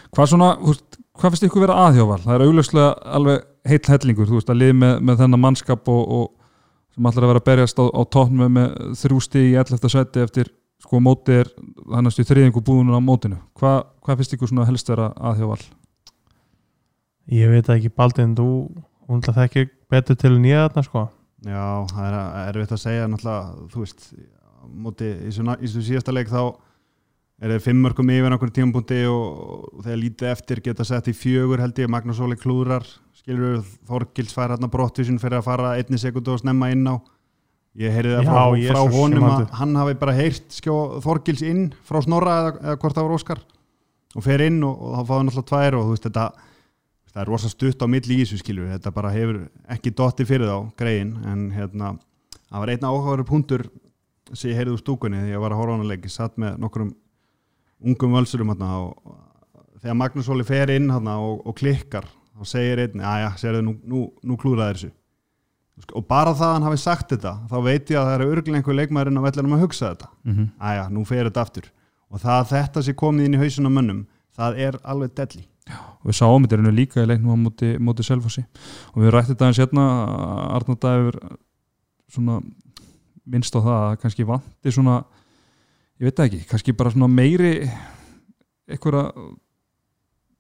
Hvað svona, þú veist, hvað finnst ykkur vera aðhjóval? Það er augljóslega alveg heill hellingur, þú veist, að liði með, með þennan mannskap og, og sem allar að vera að berjast á, á tóknum með, með þrjústi í 11. seti eftir sko móti er þannig að þriðingu búinu á mótinu. Hva, hvað finnst ykkur svona helst vera aðhjóval? Ég veit ekki Baldin, þú hún ætla þekkir betur til nýja þarna sko Já, það er erfitt að segja náttúrulega, þú veist móti í þessu í þessu síðasta leik þá er það fimm mörgum yfir einhvern tímapunkti og, þegar lítið eftir geta sett í fjögur held ég, Magnús Óli klúrar skilur Þorgils fær hérna brottvísin fyrir að fara einni sekundu og snemma inn á. Ég heyrði það Já, frá, Jesus, frá honum að hann hafi bara heyrt skjó Þorgils inn frá Snorra eða, eða hvort það var Óskar og fer inn og, og þá fáði náttúrulega tvær og þú veist þetta það er rosa stutt á milli í þessu skilur þetta bara hefur ekki dotti fyrir þá greiðin en hérna það var einn áhugaður punktur sem ég heyrði úr stúkunni þegar ég var að horfa á hana leik. Ég satt með nokkrum ungum völsurum hérna og þegar Magnús Óli fer inn hérna og, og klikkar þá segir einn, aðja, segir nú, nú, nú klúraði þessu. Og bara það að hann hafi sagt þetta þá veit ég að það eru örglega einhver leikmæðurinn á vellinum að hugsa þetta. Mm -hmm. aðja, nú fer þetta aftur. Og það að þetta sé komið inn í hausin á mönnum það er alveg delli og við sáum þetta einu líka í leiknum á móti, móti Selfossi. Og við rættum þetta eins hérna Arnald Dæfur svona minnst á það að kannski vanti svona ég veit ekki, kannski bara svona meiri einhverja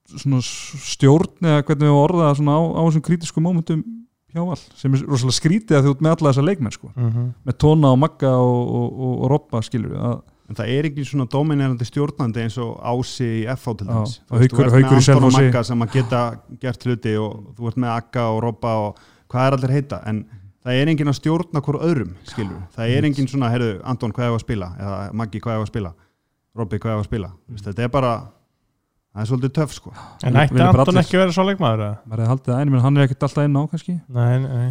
svona stjórn eða hvernig við orða svona á, á þessum krítisku mómentum hjá all sem er rosalega skrítið að ert með alla þessa leikmenn sko, mm -hmm. með tóna og magga og, og, og, og robba skilur við að en það er ekki svona dominerandi stjórnandi eins og ási í FH til dæmis Þú veist, þú ert með Anton og. Magga sem að geta gert hluti og þú ert með Akka og Robba og hvað er allir heita en það er enginn að stjórna hvort öðrum skilur, það er enginn svona, heyrðu, Anton hvað er að spila, eða Maggi hvað er að spila? Robbi hvað er að spila, Þú veist, þetta er bara það er svolítið töff sko. En ætti Anton allir- ekki verið svo leikmaður eða? maður hefði haldið það einu, menn hann er ekkert alltaf inn á kannski. Nei, nei.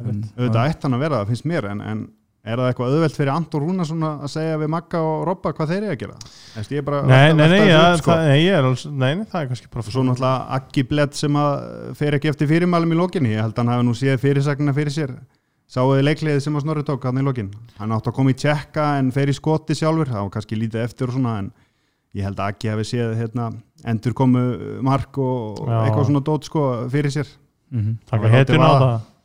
Auðvitað ætti hann að vera það, finnst mér en, en er það eitthvað auðvelt fyrir Anton Rúnarsson að segja við Magga og Robba hvað þeir eru að gera? Þess, ég er bara Nei, nei, nei, ja, upp, sko. það, nei, ég er alls, nei, nei, það er kannski bara svo náttúrulega Aggi Bledd sem að fer ekki eftir fyrirmælum í lokinni. Ég held að hann hafi nú séð fyrirsagnina fyrir sér. Sáuði leikliðið sem að Snorri tók hann í lokin? Hann átti að koma í tjekka en fer í skoti sjálfur. Það var kannski lítið eftir og svona en ég held að Aggi hafi séð hérna, endur komu mark og Já. eitthvað svona dót sko fyrir sér. Mm Taka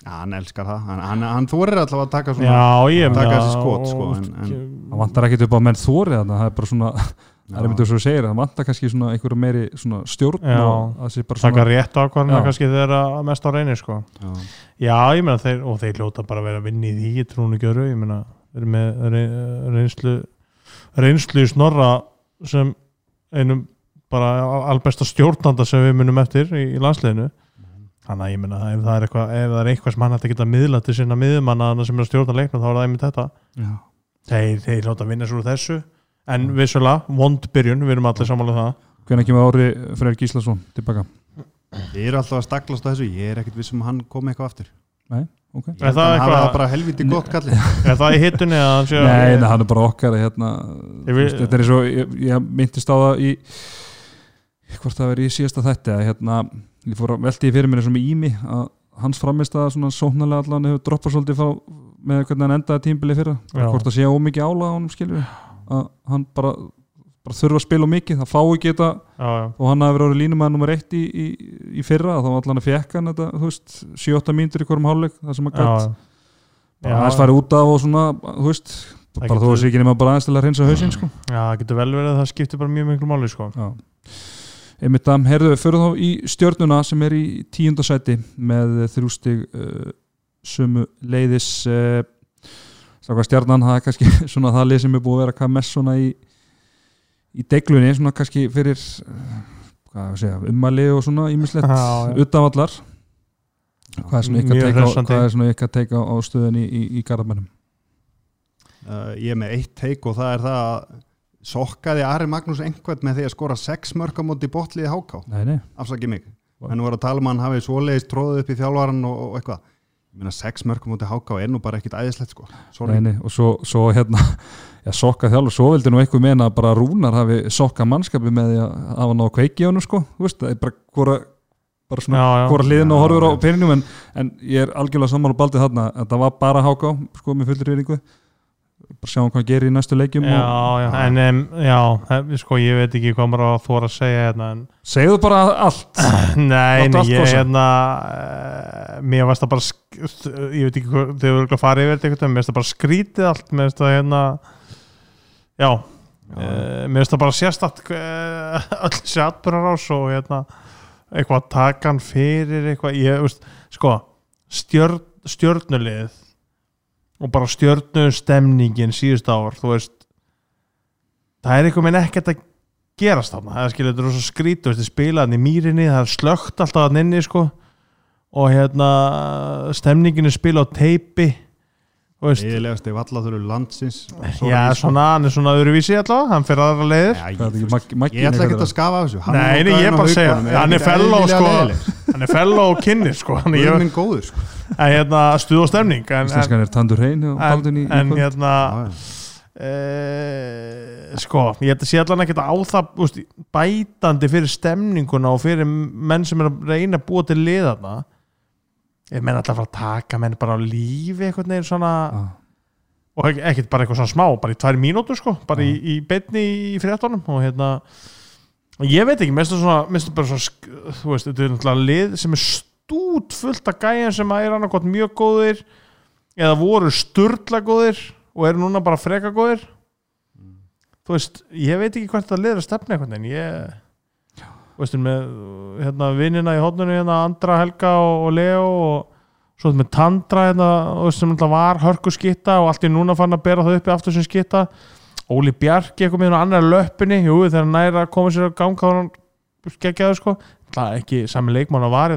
Hann. Já, hann elskar það, hann, hann, hann þorir allavega að taka svona Já, ég taka meina, þessi skot, sko, en- en- það vantar ekkert upp á menn þórið þannig það er bara svona, það er svo að segja það vantar kannski svona einhverju meiri svona stjórn Já. og það sé bara taka svona rétt ákvarðina kannski þegar að mest á reynir sko. Já. Já, ég meina þeir, og þeir ljóta bara að vera að vinna í því, ég trúin ekki öru, ég meina þeir eru með rey- reynslu reynslu í snorra sem einum bara albesta stjórnanda sem við munum eftir í, í landsliðinu þannig að ég meina ef það er eitthvað, ef það er eitthvað sem hann hætti að geta miðla til sinna miðumanna sem er að stjórna leiknum þá er það einmitt þetta. Já. þeir, þeir að vinna svo úr þessu. En vissulega, vond byrjun, við erum allir sammála um það. Hvernig kemur ári Freyr Gíslason tilbaka? Ég er alltaf að staklast á þessu, ég er ekkert vissum að hann komi eitthvað aftur. Ok. Ég Er held það að hann hafa bara helviti gott kallið. Er það í hittunni að hann sé að Nei, nei, hann er bara okkar hérna, vil- veist, þetta er svo, ég, ég myndist á það í hvort það verið í síðasta þætti að hérna, ég fór að velti í fyrir mér eins og með Ími að hans framist að svona sóknarlega allan hefur droppað svolítið frá með hvernig hann endaði tímbili fyrra. Já. hvort það sé ómikið ála á honum skilur að hann bara, bara þurfa að spila mikið, það fá ekki þetta já, og hann hafi verið orðið línumæður nummer eitt í, í, í fyrra þá allan að fekk hann þetta, þú veist 7-8 mínútur í hverjum hálfleik það sem að gætt bara aðeins farið út af og svona, þú veist bara að sé ekki nema bara aðeins til að reynsa hausinn sko. Já, það getur vel verið að það skiptir bara mjög miklu máli sko. Einmitt að, heyrðu, fyrir þá í stjörnuna sem er í tíundasæti með þrjústig uh, sömu leiðis uh, sáka stjarnan, það er kannski svona það lið sem er búið að vera hvað mest svona í í deglunni, svona kannski fyrir hvað að segja, ummæli og svona ímislegt utanvallar hvað er svona ykkar teika á, er á stöðunni í, í, í Garðabænum? Uh, Ég er með eitt teik og það er það að sokkaði Ari Magnús einhvern með því að skora sex mörg á móti botliði háká? Nei, nei, afsakið mig, hann var að tala um að hann hafi svoleiðis tróðið upp í þjálfaran og, og eitthvað. Ég meina sex mörg á móti háká er nú bara ekkit æðislegt sko, sorry. Nei, nei, og svo, svo hérna já, sokka þjálfur, svo vildi nú eitthvað meina að bara Rúnar hafi sokka mannskapi með því að hafa náða kveiki á hann sko, þú veist, það er bara hvora, bara svona, hvora hliðin og horfur á peningum en, en ég er algjörlega sammála baldið þarna, að það var bara háká, sko, með fullir reyningu bara sjáum hvað gerir í næstu leikjum já, já, en um, já, sko, ég veit ekki hvað maður á að þóra að segja hérna, en segðu bara allt. Nei, allt ég kosa. hérna uh, mér varst það bara ég veit ekki hvað, þau eru örugglega að fara yfir þetta mér varst það bara skrítið allt mér varst það hérna já, uh, mér varst það bara sérstætt uh, öll sjatburarás og hérna eitthvað takan fyrir eitthvað, ég veist, sko stjörn, stjörnulið og bara stjörnu stemningin síðust ár, þú veist það er eitthvað minn ekkert að gerast þarna, það skilur þetta er svo skrít veist, þið spila hann í mýrinni, það er slögt alltaf hann inni sko. Og hérna stemningin er spila á teipi þú veist, Eðilegast ef alla þurru landsins já svona hann er svona öðruvísi allavega, hann fyrir aðra leiðir. Já, er ég, Maggi ég ætla ekki að skafa af þessu. Hann Nei, er nei, ég er á bara að segja, hann er fellow, eðlilega sko. leiðilegur. hann er fellow og kynni sko. Hann er góður sko. Hérna stuð og stemning en, en, Íslenskan er tandur hrein og en, en kvöld. hérna e, sko, ég held að sé allan ekkert á það úst, bætandi fyrir stemninguna og fyrir menn sem er að reyna að búa til liðarna ég menn alltaf að taka menn bara á lífi eitthvað neginn svona Ah. og ek- ekkert bara eitthvað svona smá, bara í tvær mínútur sko, bara í, í beinni í fréttunum og hérna ég veit ekki, mér finnst það bara svona þú veist, þetta er náttúrulega lið sem er stút fullt af gæjan sem er annarkot mjög góðir eða voru sturla góðir og eru núna bara freka góðir. Þú veist, ég veit ekki hvert að stefna eitthvað en ég þú veist, með hérna, vinnina í hóttunni hérna, Andra, Helga og, og Leo og svo með Tandra hérna, þú veist, sem var hörku skitta og allt í núna fann að bera það uppi aftur sem skitta Óli Bjarki eitthvað með hann annar löppinni. Jú, þegar næra að koma sér að ganga þá hann skeggjaður sko. Það er ekki sami leikmann að var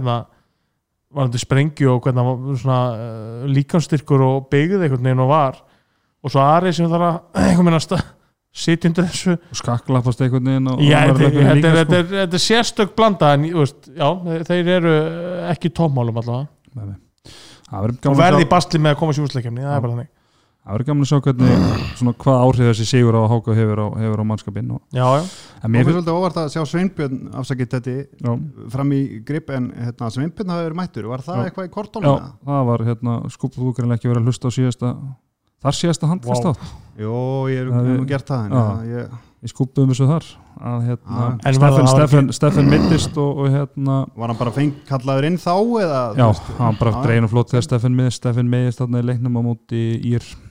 var hann til sprengju og hvernig hann var svona uh, líkamstyrkur og byggði einhvern veginn og var. Og svo Ari sem þarf að einhvern veginn að sitja undir þessu. Og skaklappast einhvern veginn og Já, þetta er- löppin þetta líka, þetta er- þetta er sérstök blanda en veist, já, þeir- eru ekki tómálum allavega. Sko. Og verði í basli með að koma sér úsleikjumni, það er bara þannig það verður gaman að sjá hvernig svona hvað áhrif þessi sigur á Háka hefur á, hefur á mannskapinn og, Já, já, finnst finnst svolítið óvart að sjá Sveinbjörn afsakið þetta já, fram í grip en hérna, Sveinbjörn hafi verið mættur var það Já. eitthvað í já, kortónum? það var hérna skupið þú greinlega ekki verið að hlusta á síðasta þar síðasta handkast átt Jó, ég er Það nú er- gert það en Já. já, ég, við skupuðum þessu þar að hérna Já. En var Steffen, það- Steffen, Steffen mittist og, og hérna Var hann bara feng kallaður inn þá eða þú já, veist? hann bara Já, drein og flott þegar Steffen miðist Steffen miðist þarna í leiknum á móti ír Já.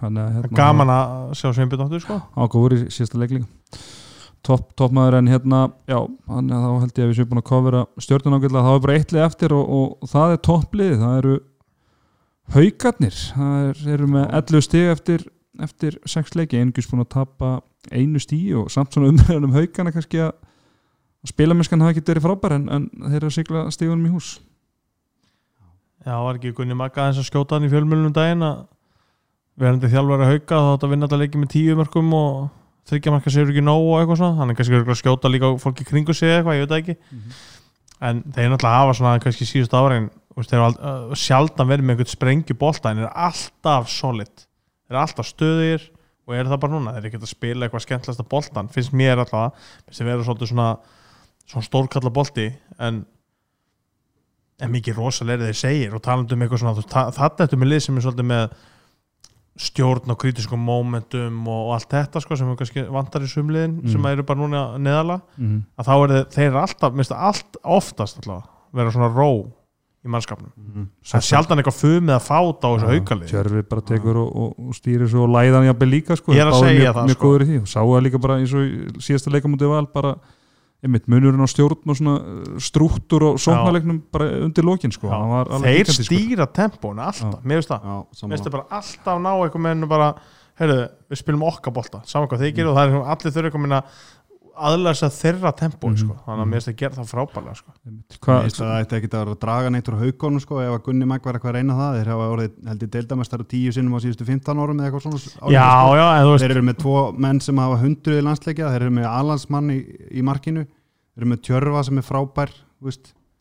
Hérna, gaman að sjá Sveinbjörn sko. Ágóður í síðasta leikling topp top en hérna já, hann, þá held ég að við séum búin að kofera stjórnun ágætlega, þá er bara eittlið eftir og, og, það er toppliðið, það eru haugarnir, það er, eru með 11 stig eftir, eftir 6 leiki, einhvers búin að tapa einu stíi og samt svona umræðan um haugana kannski að spilamennskan hafa ekki verið frábær en, en þeir eru að sigla stígunum í hús. Já, var ekki Gunni Magga aðeins að skjóta hann í fjölmjölunum daginn að verandi þjálfari að hauka þá átt að vinna þetta leiki með tíu mörgum og þryggja marka sér ekki nóg og eitthvað svona. Hann er kannski örugglega að skjóta líka fólki kringu sig eitthvað, ég veit það ekki. En þeir náttúrulega hafa svona kannski síðust uh, sjaldan verið með einhvern sprengju bolta en eru alltaf solid. Eru alltaf stöðir og eru það bara núna, þeir eru ekki að spila eitthvað skemmtilegasta boltan, finnst mér allavega finnst vera svolítið svona, svona stórkalla bolti en en mikið rosalega þeir segir og talandi um eitthvað svona, þú veist, þa- þarna ertu með lið sem er svolítið með stjórn og kritiskum momentum og, og allt þetta sko sem vantar í sumliðin Mm. sem eru bara núna neðala mm -hmm. að þá er þeir, alltaf, minnst allt oftast allavega, vera svona ró í mannskapnum, Mhm. það er sjaldan eitthvað fum eða fát á þessu aukalið Tjörfi bara tekur og, og, stýrir svo og læðan jafnvel líka sko, Ég er að segja mjög, það, mjög sko. góður í því og sáu það líka bara eins og síðasta leikamóti val bara einmitt munurinn á stjórn og svona uh, strúttur og sóknarleiknum bara undir lokin sko. Já, Hann var alveg þeir ríkjandi, sko. stýra tempónu alltaf, mér finnst það Já, mér finnst það bara alltaf ná eitthvað með hennu bara heyrðu, við spilum okkar bolta saman hvað þeir gerir og það er allir þurfa eitthvað minna aðlæðs að þeirra tempónu Mhm. sko. þannig að mér finnst það gera það frábælega sko. Hvað, Hvað, það ætti ekki að vera að draga neitt úr haugunum sko, ef að Gunni Magg var eitthvað að reyna það þeir hafa orðið held ég deildamestari tíu sinnum á síðustu 15 árum eða eitthvað svona árum, já, sko. já, þeir eru með tvo menn sem hafa hundruði landsleikja þeir eru með alansmann í, í markinu þeir eru með tjörfa sem er frábær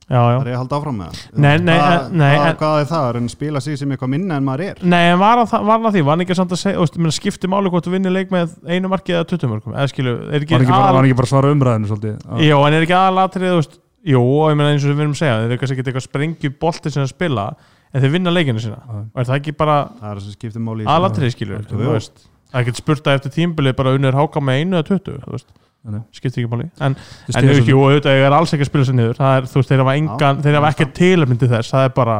já, já. það er ég að halda áfram með það? Nei, nei, hvað, en- nei, hvað, en- hvað er það, er hann spila sig sem eitthvað minna en maður er? Nei, en var hann var hann að því, var hann ekki samt að segja, veist, meina, skipti máli hvort þú vinnir leik með einu marki eða 20 mörgum, eða skilu, er ekki, var, ekki bara, aðal- var ekki bara svara umræðinu svolítið? Jó, en er ekki aðalatrið, jú, og ég meina eins og við erum að segja þeir eru kannski ekki eitthvað sprengju bolti sem að spila en þeir vinna leikinu sína. Já. og er það ekki bara það er það það er ekkert spurta eftir tímbilið bara unnur háka með einu eða 20 skiptir ekki máli. En, Þú en jú, auðvitað ég er alls ekki að spila sér niður. Það er, þú veist, þeir hafa engan, þeir hafa ekki tilöfning til þess, það er bara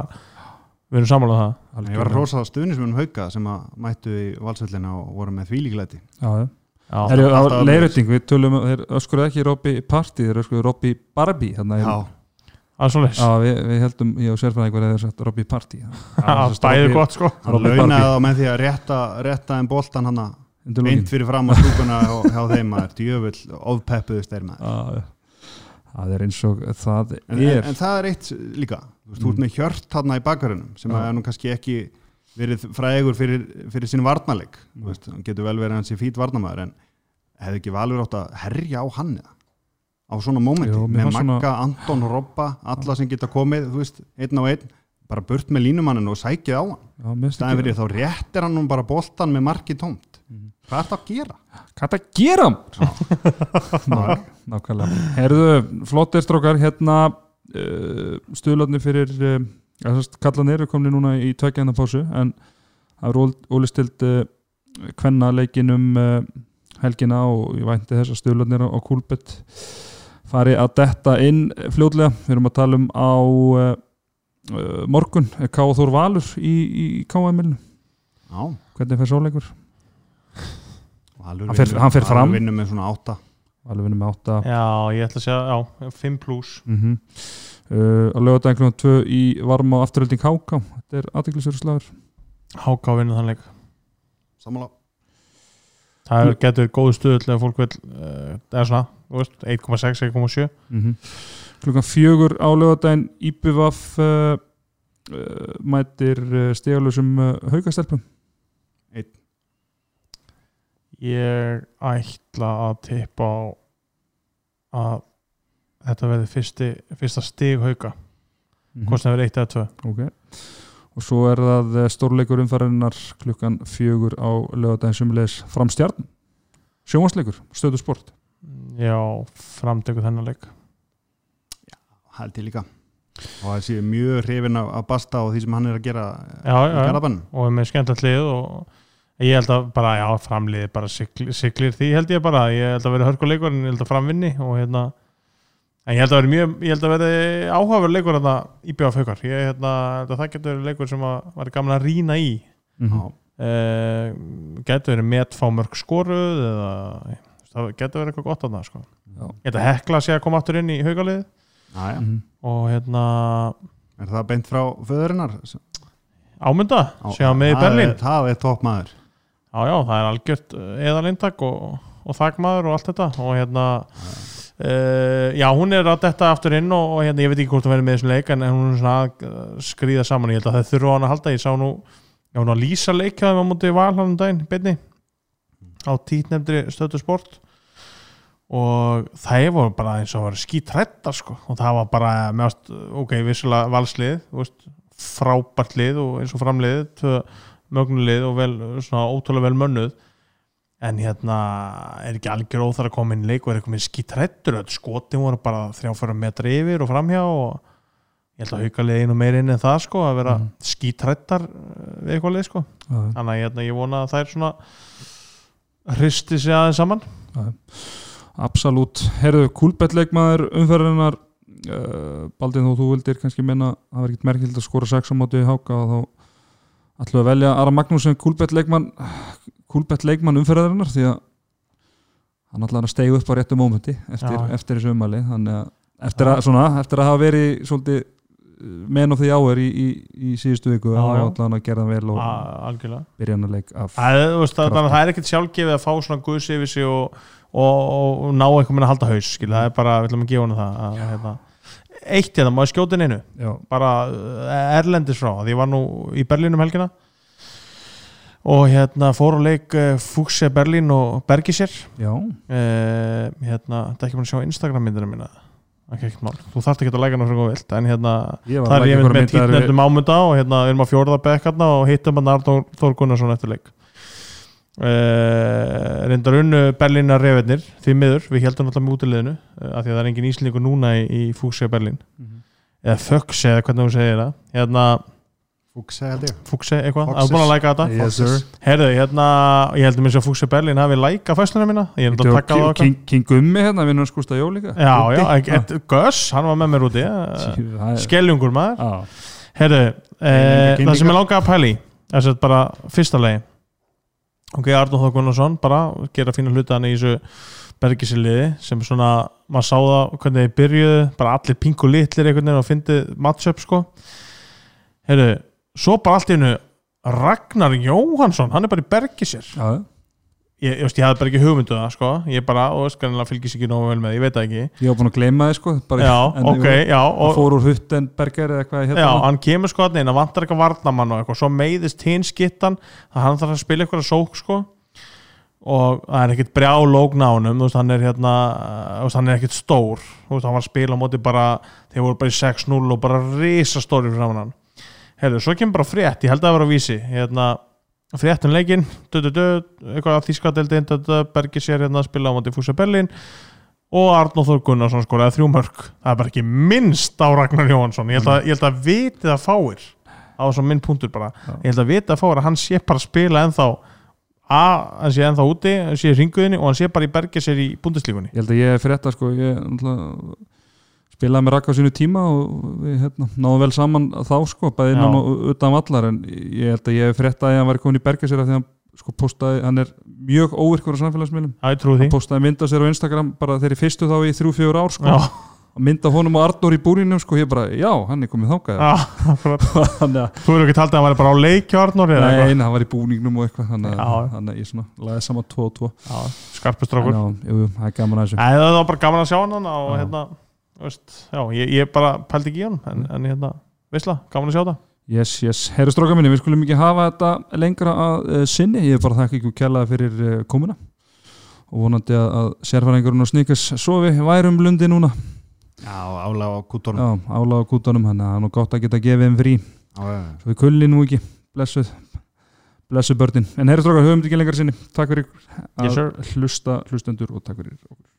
við erum samanlega það. Ég var að rosa stuðnismunum hauka sem að mættu í valsvöllina og voru með þvílíklæti. Já, Herru, á leiðrétting, við tölum, þeir öskuruð ekki Robby Party, þeir öskuruð Robby Barbie þannig að það er Já, við, við heldum, ég og sérfræðingur eða sagt Robby Party. Bæði gott sko. hann launaði þá með því að rétta, rétta en boltan hann Undir lokin. fyrir fram á stúkuna hjá þeim maður, djöfull ofpeppuðu steyr maður Já, já. Það er eins og það en, er en, en það er eitt líka þú veist, Mm. með hjört þarna í bakarunum sem er nú kannski ekki verið frægur fyrir, fyrir sín varnarleik Mm. Þú veist, hann getur vel verið hans í fít varnarmæður en hefði ekki valur átt að herja á hann eða? á svona mómenti með fannst svona- Magga, Anton Robba alla sem geta komið, þú veist, einn á einn bara burt með línumannin og sækið á hann ekki- fyrir þá réttir hann bara boltan með marki tómt. Hvað er það að gera? Hvað það gera? Ná, nákvæmlega Herðu, flottir strókar hérna uh, stuðlarnir fyrir uh, kallanir eru komni núna í tveggjarna pásu en það er ólistild uh, kvenna leikinum uh, helgina og ég vænti þess að stuðlarnir á, Kúlbett fari að detta inn fljótlega við erum að tala um á morgun K. Þór Valur í, í Já, hvernig fer sóleikur? Valur Hann fer- vinnur- hann fer fram. Vinnur með svona átta. Valur vinnur með 8 já, ég ætla að segja, já, 5 plus mm uh, að lögða klukkan 2 í varma og afturölding HK þetta er aðeinsverður slagur. Háká vinnu þann leik. Samanlá það er, getur góðu stuðull ef fólk vil uh, eða svona, þú veist, 1,6, 1,7 mm klukkan 4 á lögadaginn IPVAF uh, uh, mætir uh, stegalösum uh, haugastelpum ég ætla að tippa á að þetta verði fyrsti, fyrsta stig hauka. Mm hvort það verði 1 eða 2 ok. Og svo er það uh, stórleikur umfærarinnar klukkan 4 á lögadaginn sumulegis framstjarn. Sjónvarsleikur, stöðu sport. Já, framtöku þennan leik. Held ég líka. Og það sé mjög hrifin af, af Basta og því sem hann er að gera já, já, já. Og er með skemmtilegt lið og ég held að bara, já, framliði bara siglir, siglir því held ég bara ég held að vera hörkuleikur en ég held að framvinni og hérna en ég held að vera mjög, ég held að vera áhugaverð leikur hérna í bjóða faukar ég hérna, held að það getur verið leikur sem að var gaman að rýna í mm Já, uh, getur verið metfámörk skoruð eða það getur verið eitthvað gott að það sko. Já. ég held að hekla sé að koma aftur inn í haugalið já, já. Mhm. og hérna Er það beint frá föðurinnar? ámynda, sé að með í er- Berlín Það er topp maður Já, já, það er algjört eðalintak og, og þagmaður og allt þetta. Og hérna uh, já, hún er að detta aftur inn og, og hérna, ég veit ekki hvort hún verður með þessum leik en hún er svona að uh, skrýða saman. Ég held að það þurfa hann að halda, ég sá nú já, hún að lýsa leikjaðum á mútið val hann um daginn, beinni á títnefndri stötu sport. Og það voru bara eins og var skítrættar sko. Og það var bara, mjögst, ok, vissulega valslið, veist, frábært lið og eins og framlið, tvö mögnulið og vel, svona ótrúlega vel mönnuð. En hérna er ekki algjör óþar að koma inn í leik og er eitthvað með skítrættur skotin voru bara þrjáfæra metra yfir og framhjá og ég held að hauka lið einu meir inn en það sko að vera mm. skítrættar við eitthvað lið sko. Þannig að hérna, ég vona að það er svona hristi sig aðeins saman. Absolutt, herðu, kúlbettleikmaður umferðinar uh, Baldin þó þú vildir kannski menna að það var ekkert merkild að skora 6 á móti í háka og þá ætlum við að velja Ara Magnús sem kúlbettleikmann kúlbettleikmann umferðarinnar? Því að hann ætlaði að stegu upp á réttu mómenti eftir, eftir þessu að eftir að, svona, eftir að hafa verið svolítið menn of því áher í, í, í síðustu viku ætlaði hann að gera það vel og byrja hann að leik af Það, er, þú veist, það, það er ekkert sjálfgefið að fá svona guðs yfir sig og, og, og ná einhvern veginn að halda haus skil. það er bara, við ætlum að gefa hann það að, hérna. Eitt hérna, maður skjóti inn einu? Já, bara uh, erlendis frá því ég var nú í Berlín um helgina. Og hérna fór og leik uh, Fuchse Berlín og Bergisir já, uh, hérna, þetta er ekki búin að sjá Instagram myndina mína. Mál, þú þarft ekki að læka náttúrulega vilt en hérna, ég var það er að ég lækja mynd einhverjar með við- títnefnum ámynda og hérna, við erum að fjórða bekkarna og hittum hann Arnór Þór Gunnarsson eftir leik uh, reyndar unnu Berlínar reyfirnir því miður, við heldum alltaf með útileginu uh, af því að það er engin íslendingur núna í, í Fúkse Berlín. Eða Fökse eða hvernig þú segir það. Hérna Fúkse held ég. Fúkse eitthvað, það er búin að læka þetta? Yes sir. Herðu, hérna, ég heldur mér sem Fúkse Berlín hafi læka fæsluna mína, ég náttúrulega að taka á það King, King Gummi hérna, vinnur skústa jó líka. Já, Úti. já, ekki- et- Gus, hann var með mér úti það er- Skeljungur maður. Já. Herðu, eh, það sem ég langaði að pæli þess að bara fyrsta lagi ok, Arnóð Þór Gunnarsson bara gera fína hluta hann í þessu bergisiliði sem svona, maður sá það hvernig þið byrjuðu, bara allir pingu litlir einhvern veginn og fyndið matchup sko. Herðu, svo bara allt í hennu Ragnar Jóhansson, hann er bara í bergisir Já, ég, ég, veist, ég hafði bara ekki hugmyndu það sko. Ég bara, og veist, kannilega fylgis ekki nógu vel með, ég veit það ekki. Ég var búin að gleyma þið sko bara, já, en ok, ég já og, fór úr Huttenberger eða eitthvað hérna. Já, hann kemur sko að neina, vantar eitthvað varnamann og eitthvað, svo meiðist hinn skittan að hann þarf að spila eitthvað sók sko. Og það er ekkert brjá honum, þú veist, hann er hérna þú veist, hann er ekkert stór, þú veist, hann var að spila á móti bara, þeir voru bara í 6-0 og bara risa stóri frá hann. Herðu, svo kemur bara frétt, ég held að það var á vísi hérna, frétt leikinn dö, dö, dö, eitthvað að þýskadeldin Bergi sér hérna að spila á móti Fúsa Berlin og Arnóð Þór Gunnarsson skoraði þrjú mörg það er bara ekki minnst á Ragnar Jóhansson ég held að, ég held að vitið að fáir á svo minn punktur bara. Já. ég held að vitið að fáir að hann sé bara að spila ennþá að hann sé ennþá úti hann sé í ringuðinni og hann sé bara í bergið sér í búndislíkunni ég held að ég er frétta sko ég spilaði með Raka á sínu tíma og við hérna, náðum vel saman þá sko, bæði innan Já. og utan vallar en ég held að ég er frétta að hann var komin í því að hann sko postaði, hann er mjög óvirkur á samfélagsmiðlum, hann postaði mynda sér á Instagram bara þeirri fyrstu þá í þrjú, fjögur ár sko, mynda honum og Arnór í búrinum sko, ég bara, já, hann er komið þangað. Já, akkurat. þannig að, þú eru ekki taldið að hann væri bara á leikju Arnór eða nei, eitthvað? Nei, hann var í búningnum og eitthvað þannig að, ég svona laði saman 2 og 2 Já, skarpustrákur það er bara gaman að sjá hann og hérna, veist, já, ég, ég bara pældi ekki í hann en, en hérna, veistla, gaman að sjá það. Yes, yes, herru stróka minni, við skulum ekki hafa þetta lengra að uh, sinni, ég er bara þakka ykkur kjallaði fyrir uh, komuna. Og vonandi að, að sérfæringurinn og sníkers sofi værum lundi núna. Já, álega á kútornum Já, álaga kútonum, hann er nú gott að geta gefið þeim frí, Já, já, já. svo við kulli nú ekki. Blessuð, blessuð börnin. En herru stróka, höfum þetta ekki lengra sinni, takk fyrir Yes, að hlusta hlustendur og takk fyrir okkur